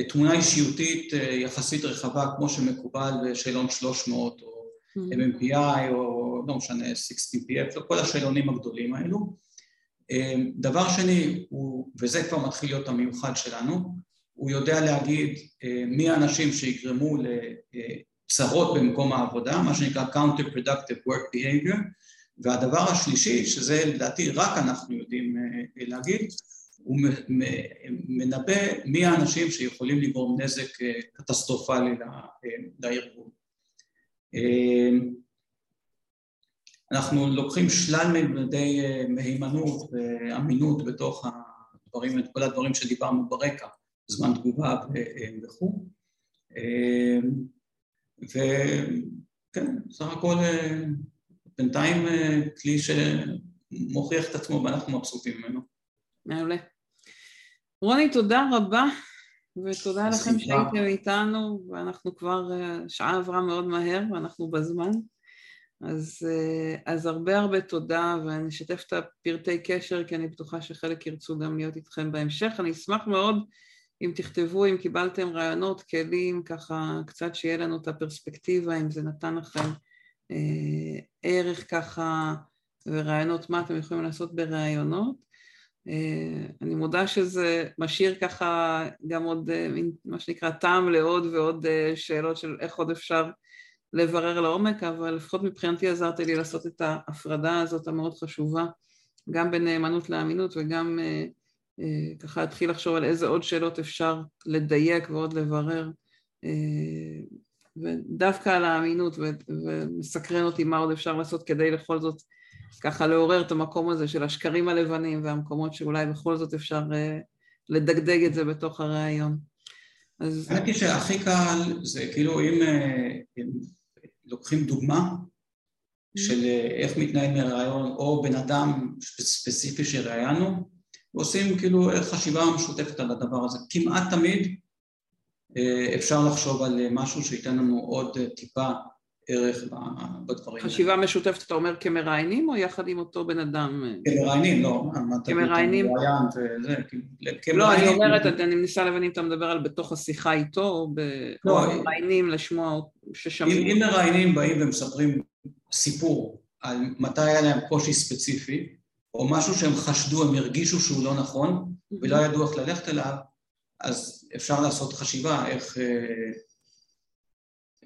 תמונה אישיותית יחסית רחבה כמו שמקובל בשאלון 300 או MMPI או לא משנה 16PF, כל השאלונים הגדולים האלו. אמ, דבר שני, הוא, וזה כבר מתחיל להיות המיוחד שלנו, הוא יודע להגיד אה, מי האנשים שיגרמו לצרות במקום העבודה, מה שנקרא counter-productive work behavior, והדבר השלישי, שזה לדעתי רק אנחנו יודעים אה, להגיד, הוא מנבא מי האנשים שיכולים לגרום נזק אה, קטסטרופלי לארגון. אמ, אנחנו לוקחים שלל ממדי אה, מהימנות ואמינות בתוך הדברים, את כל הדברים שדיברנו ברקע, זמן תגובה אה, וכו'. וכן, סך הכל אה, בינתיים כלי שמוכיח את עצמו ואנחנו מבסוטים ממנו. מעולה. רוני, תודה רבה. ותודה לכם שהייתם איתנו, ואנחנו כבר, השעה אה, עברה מאוד מהר ואנחנו בזמן. אז, אה, אז הרבה הרבה תודה, ואני אשתף את הפרטי קשר, כי אני בטוחה שחלק ירצו גם להיות איתכם בהמשך. אני אשמח מאוד אם תכתבו, אם קיבלתם רעיונות, כלים, ככה קצת שיהיה לנו את הפרספקטיבה, אם זה נתן לכם אה, ערך ככה, ורעיונות מה אתם יכולים לעשות בראיונות. אה, אני מודה שזה משאיר ככה גם עוד, אה, מה שנקרא, טעם לעוד ועוד אה, שאלות של איך עוד אפשר לברר לעומק, אבל לפחות מבחינתי עזרתי לי לעשות את ההפרדה הזאת המאוד חשובה, גם בנאמנות לאמינות וגם ככה להתחיל לחשוב על איזה עוד שאלות אפשר לדייק ועוד לברר, ודווקא על האמינות, ומסקרן אותי מה עוד אפשר לעשות כדי לכל זאת ככה לעורר את המקום הזה של השקרים הלבנים והמקומות שאולי בכל זאת אפשר uh, לדגדג את זה בתוך הראיון. אז... האמת היא שהכי קל זה כאילו אם, אם לוקחים דוגמה של איך מתנהל מראיון, או בן אדם ספציפי שראיינו, ועושים כאילו חשיבה משותפת על הדבר הזה. כמעט תמיד אפשר לחשוב על משהו שייתן לנו עוד טיפה ערך בדברים האלה. חשיבה משותפת, אתה אומר כמראיינים או יחד עם אותו בן אדם? כמראיינים, לא. כמראיינים? כאילו, לא, אני אומרת, אני מנסה להבין אם אתה מדבר על בתוך השיחה איתו, או לא, מראיינים לשמוע ששמעו. אם מראיינים באים ומספרים סיפור על מתי היה להם קושי ספציפי, או משהו שהם חשדו, הם הרגישו שהוא לא נכון, ולא ידעו איך ללכת אליו, אז אפשר לעשות חשיבה איך,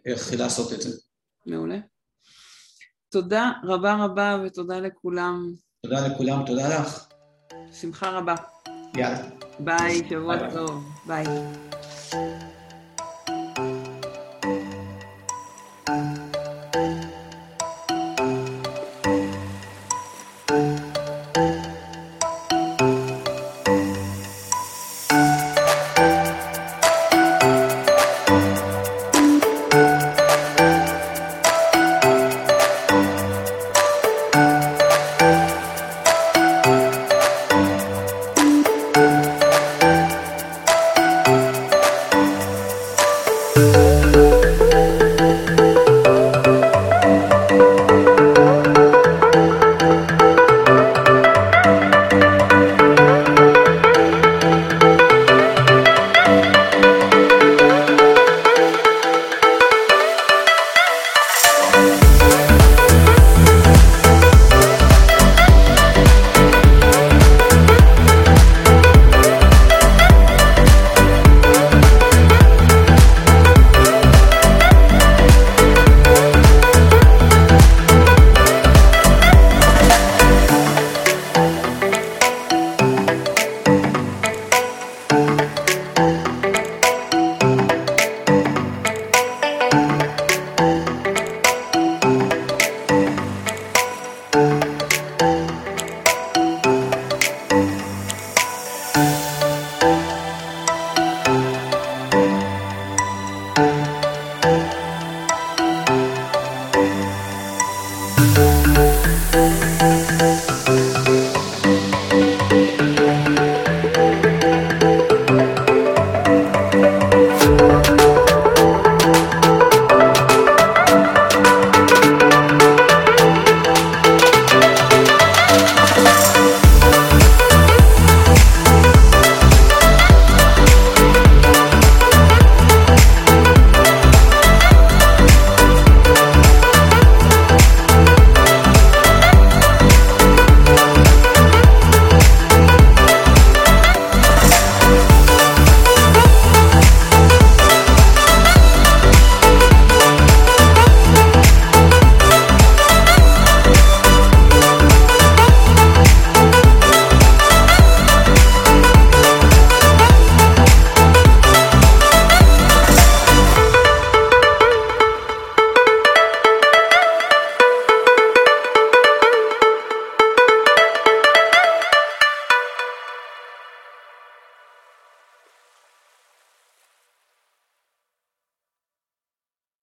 איך לעשות את זה. מעולה. תודה רבה רבה ותודה לכולם. תודה לכולם, תודה לך. שמחה רבה. יאללה. ביי, שבוע טוב. ביי.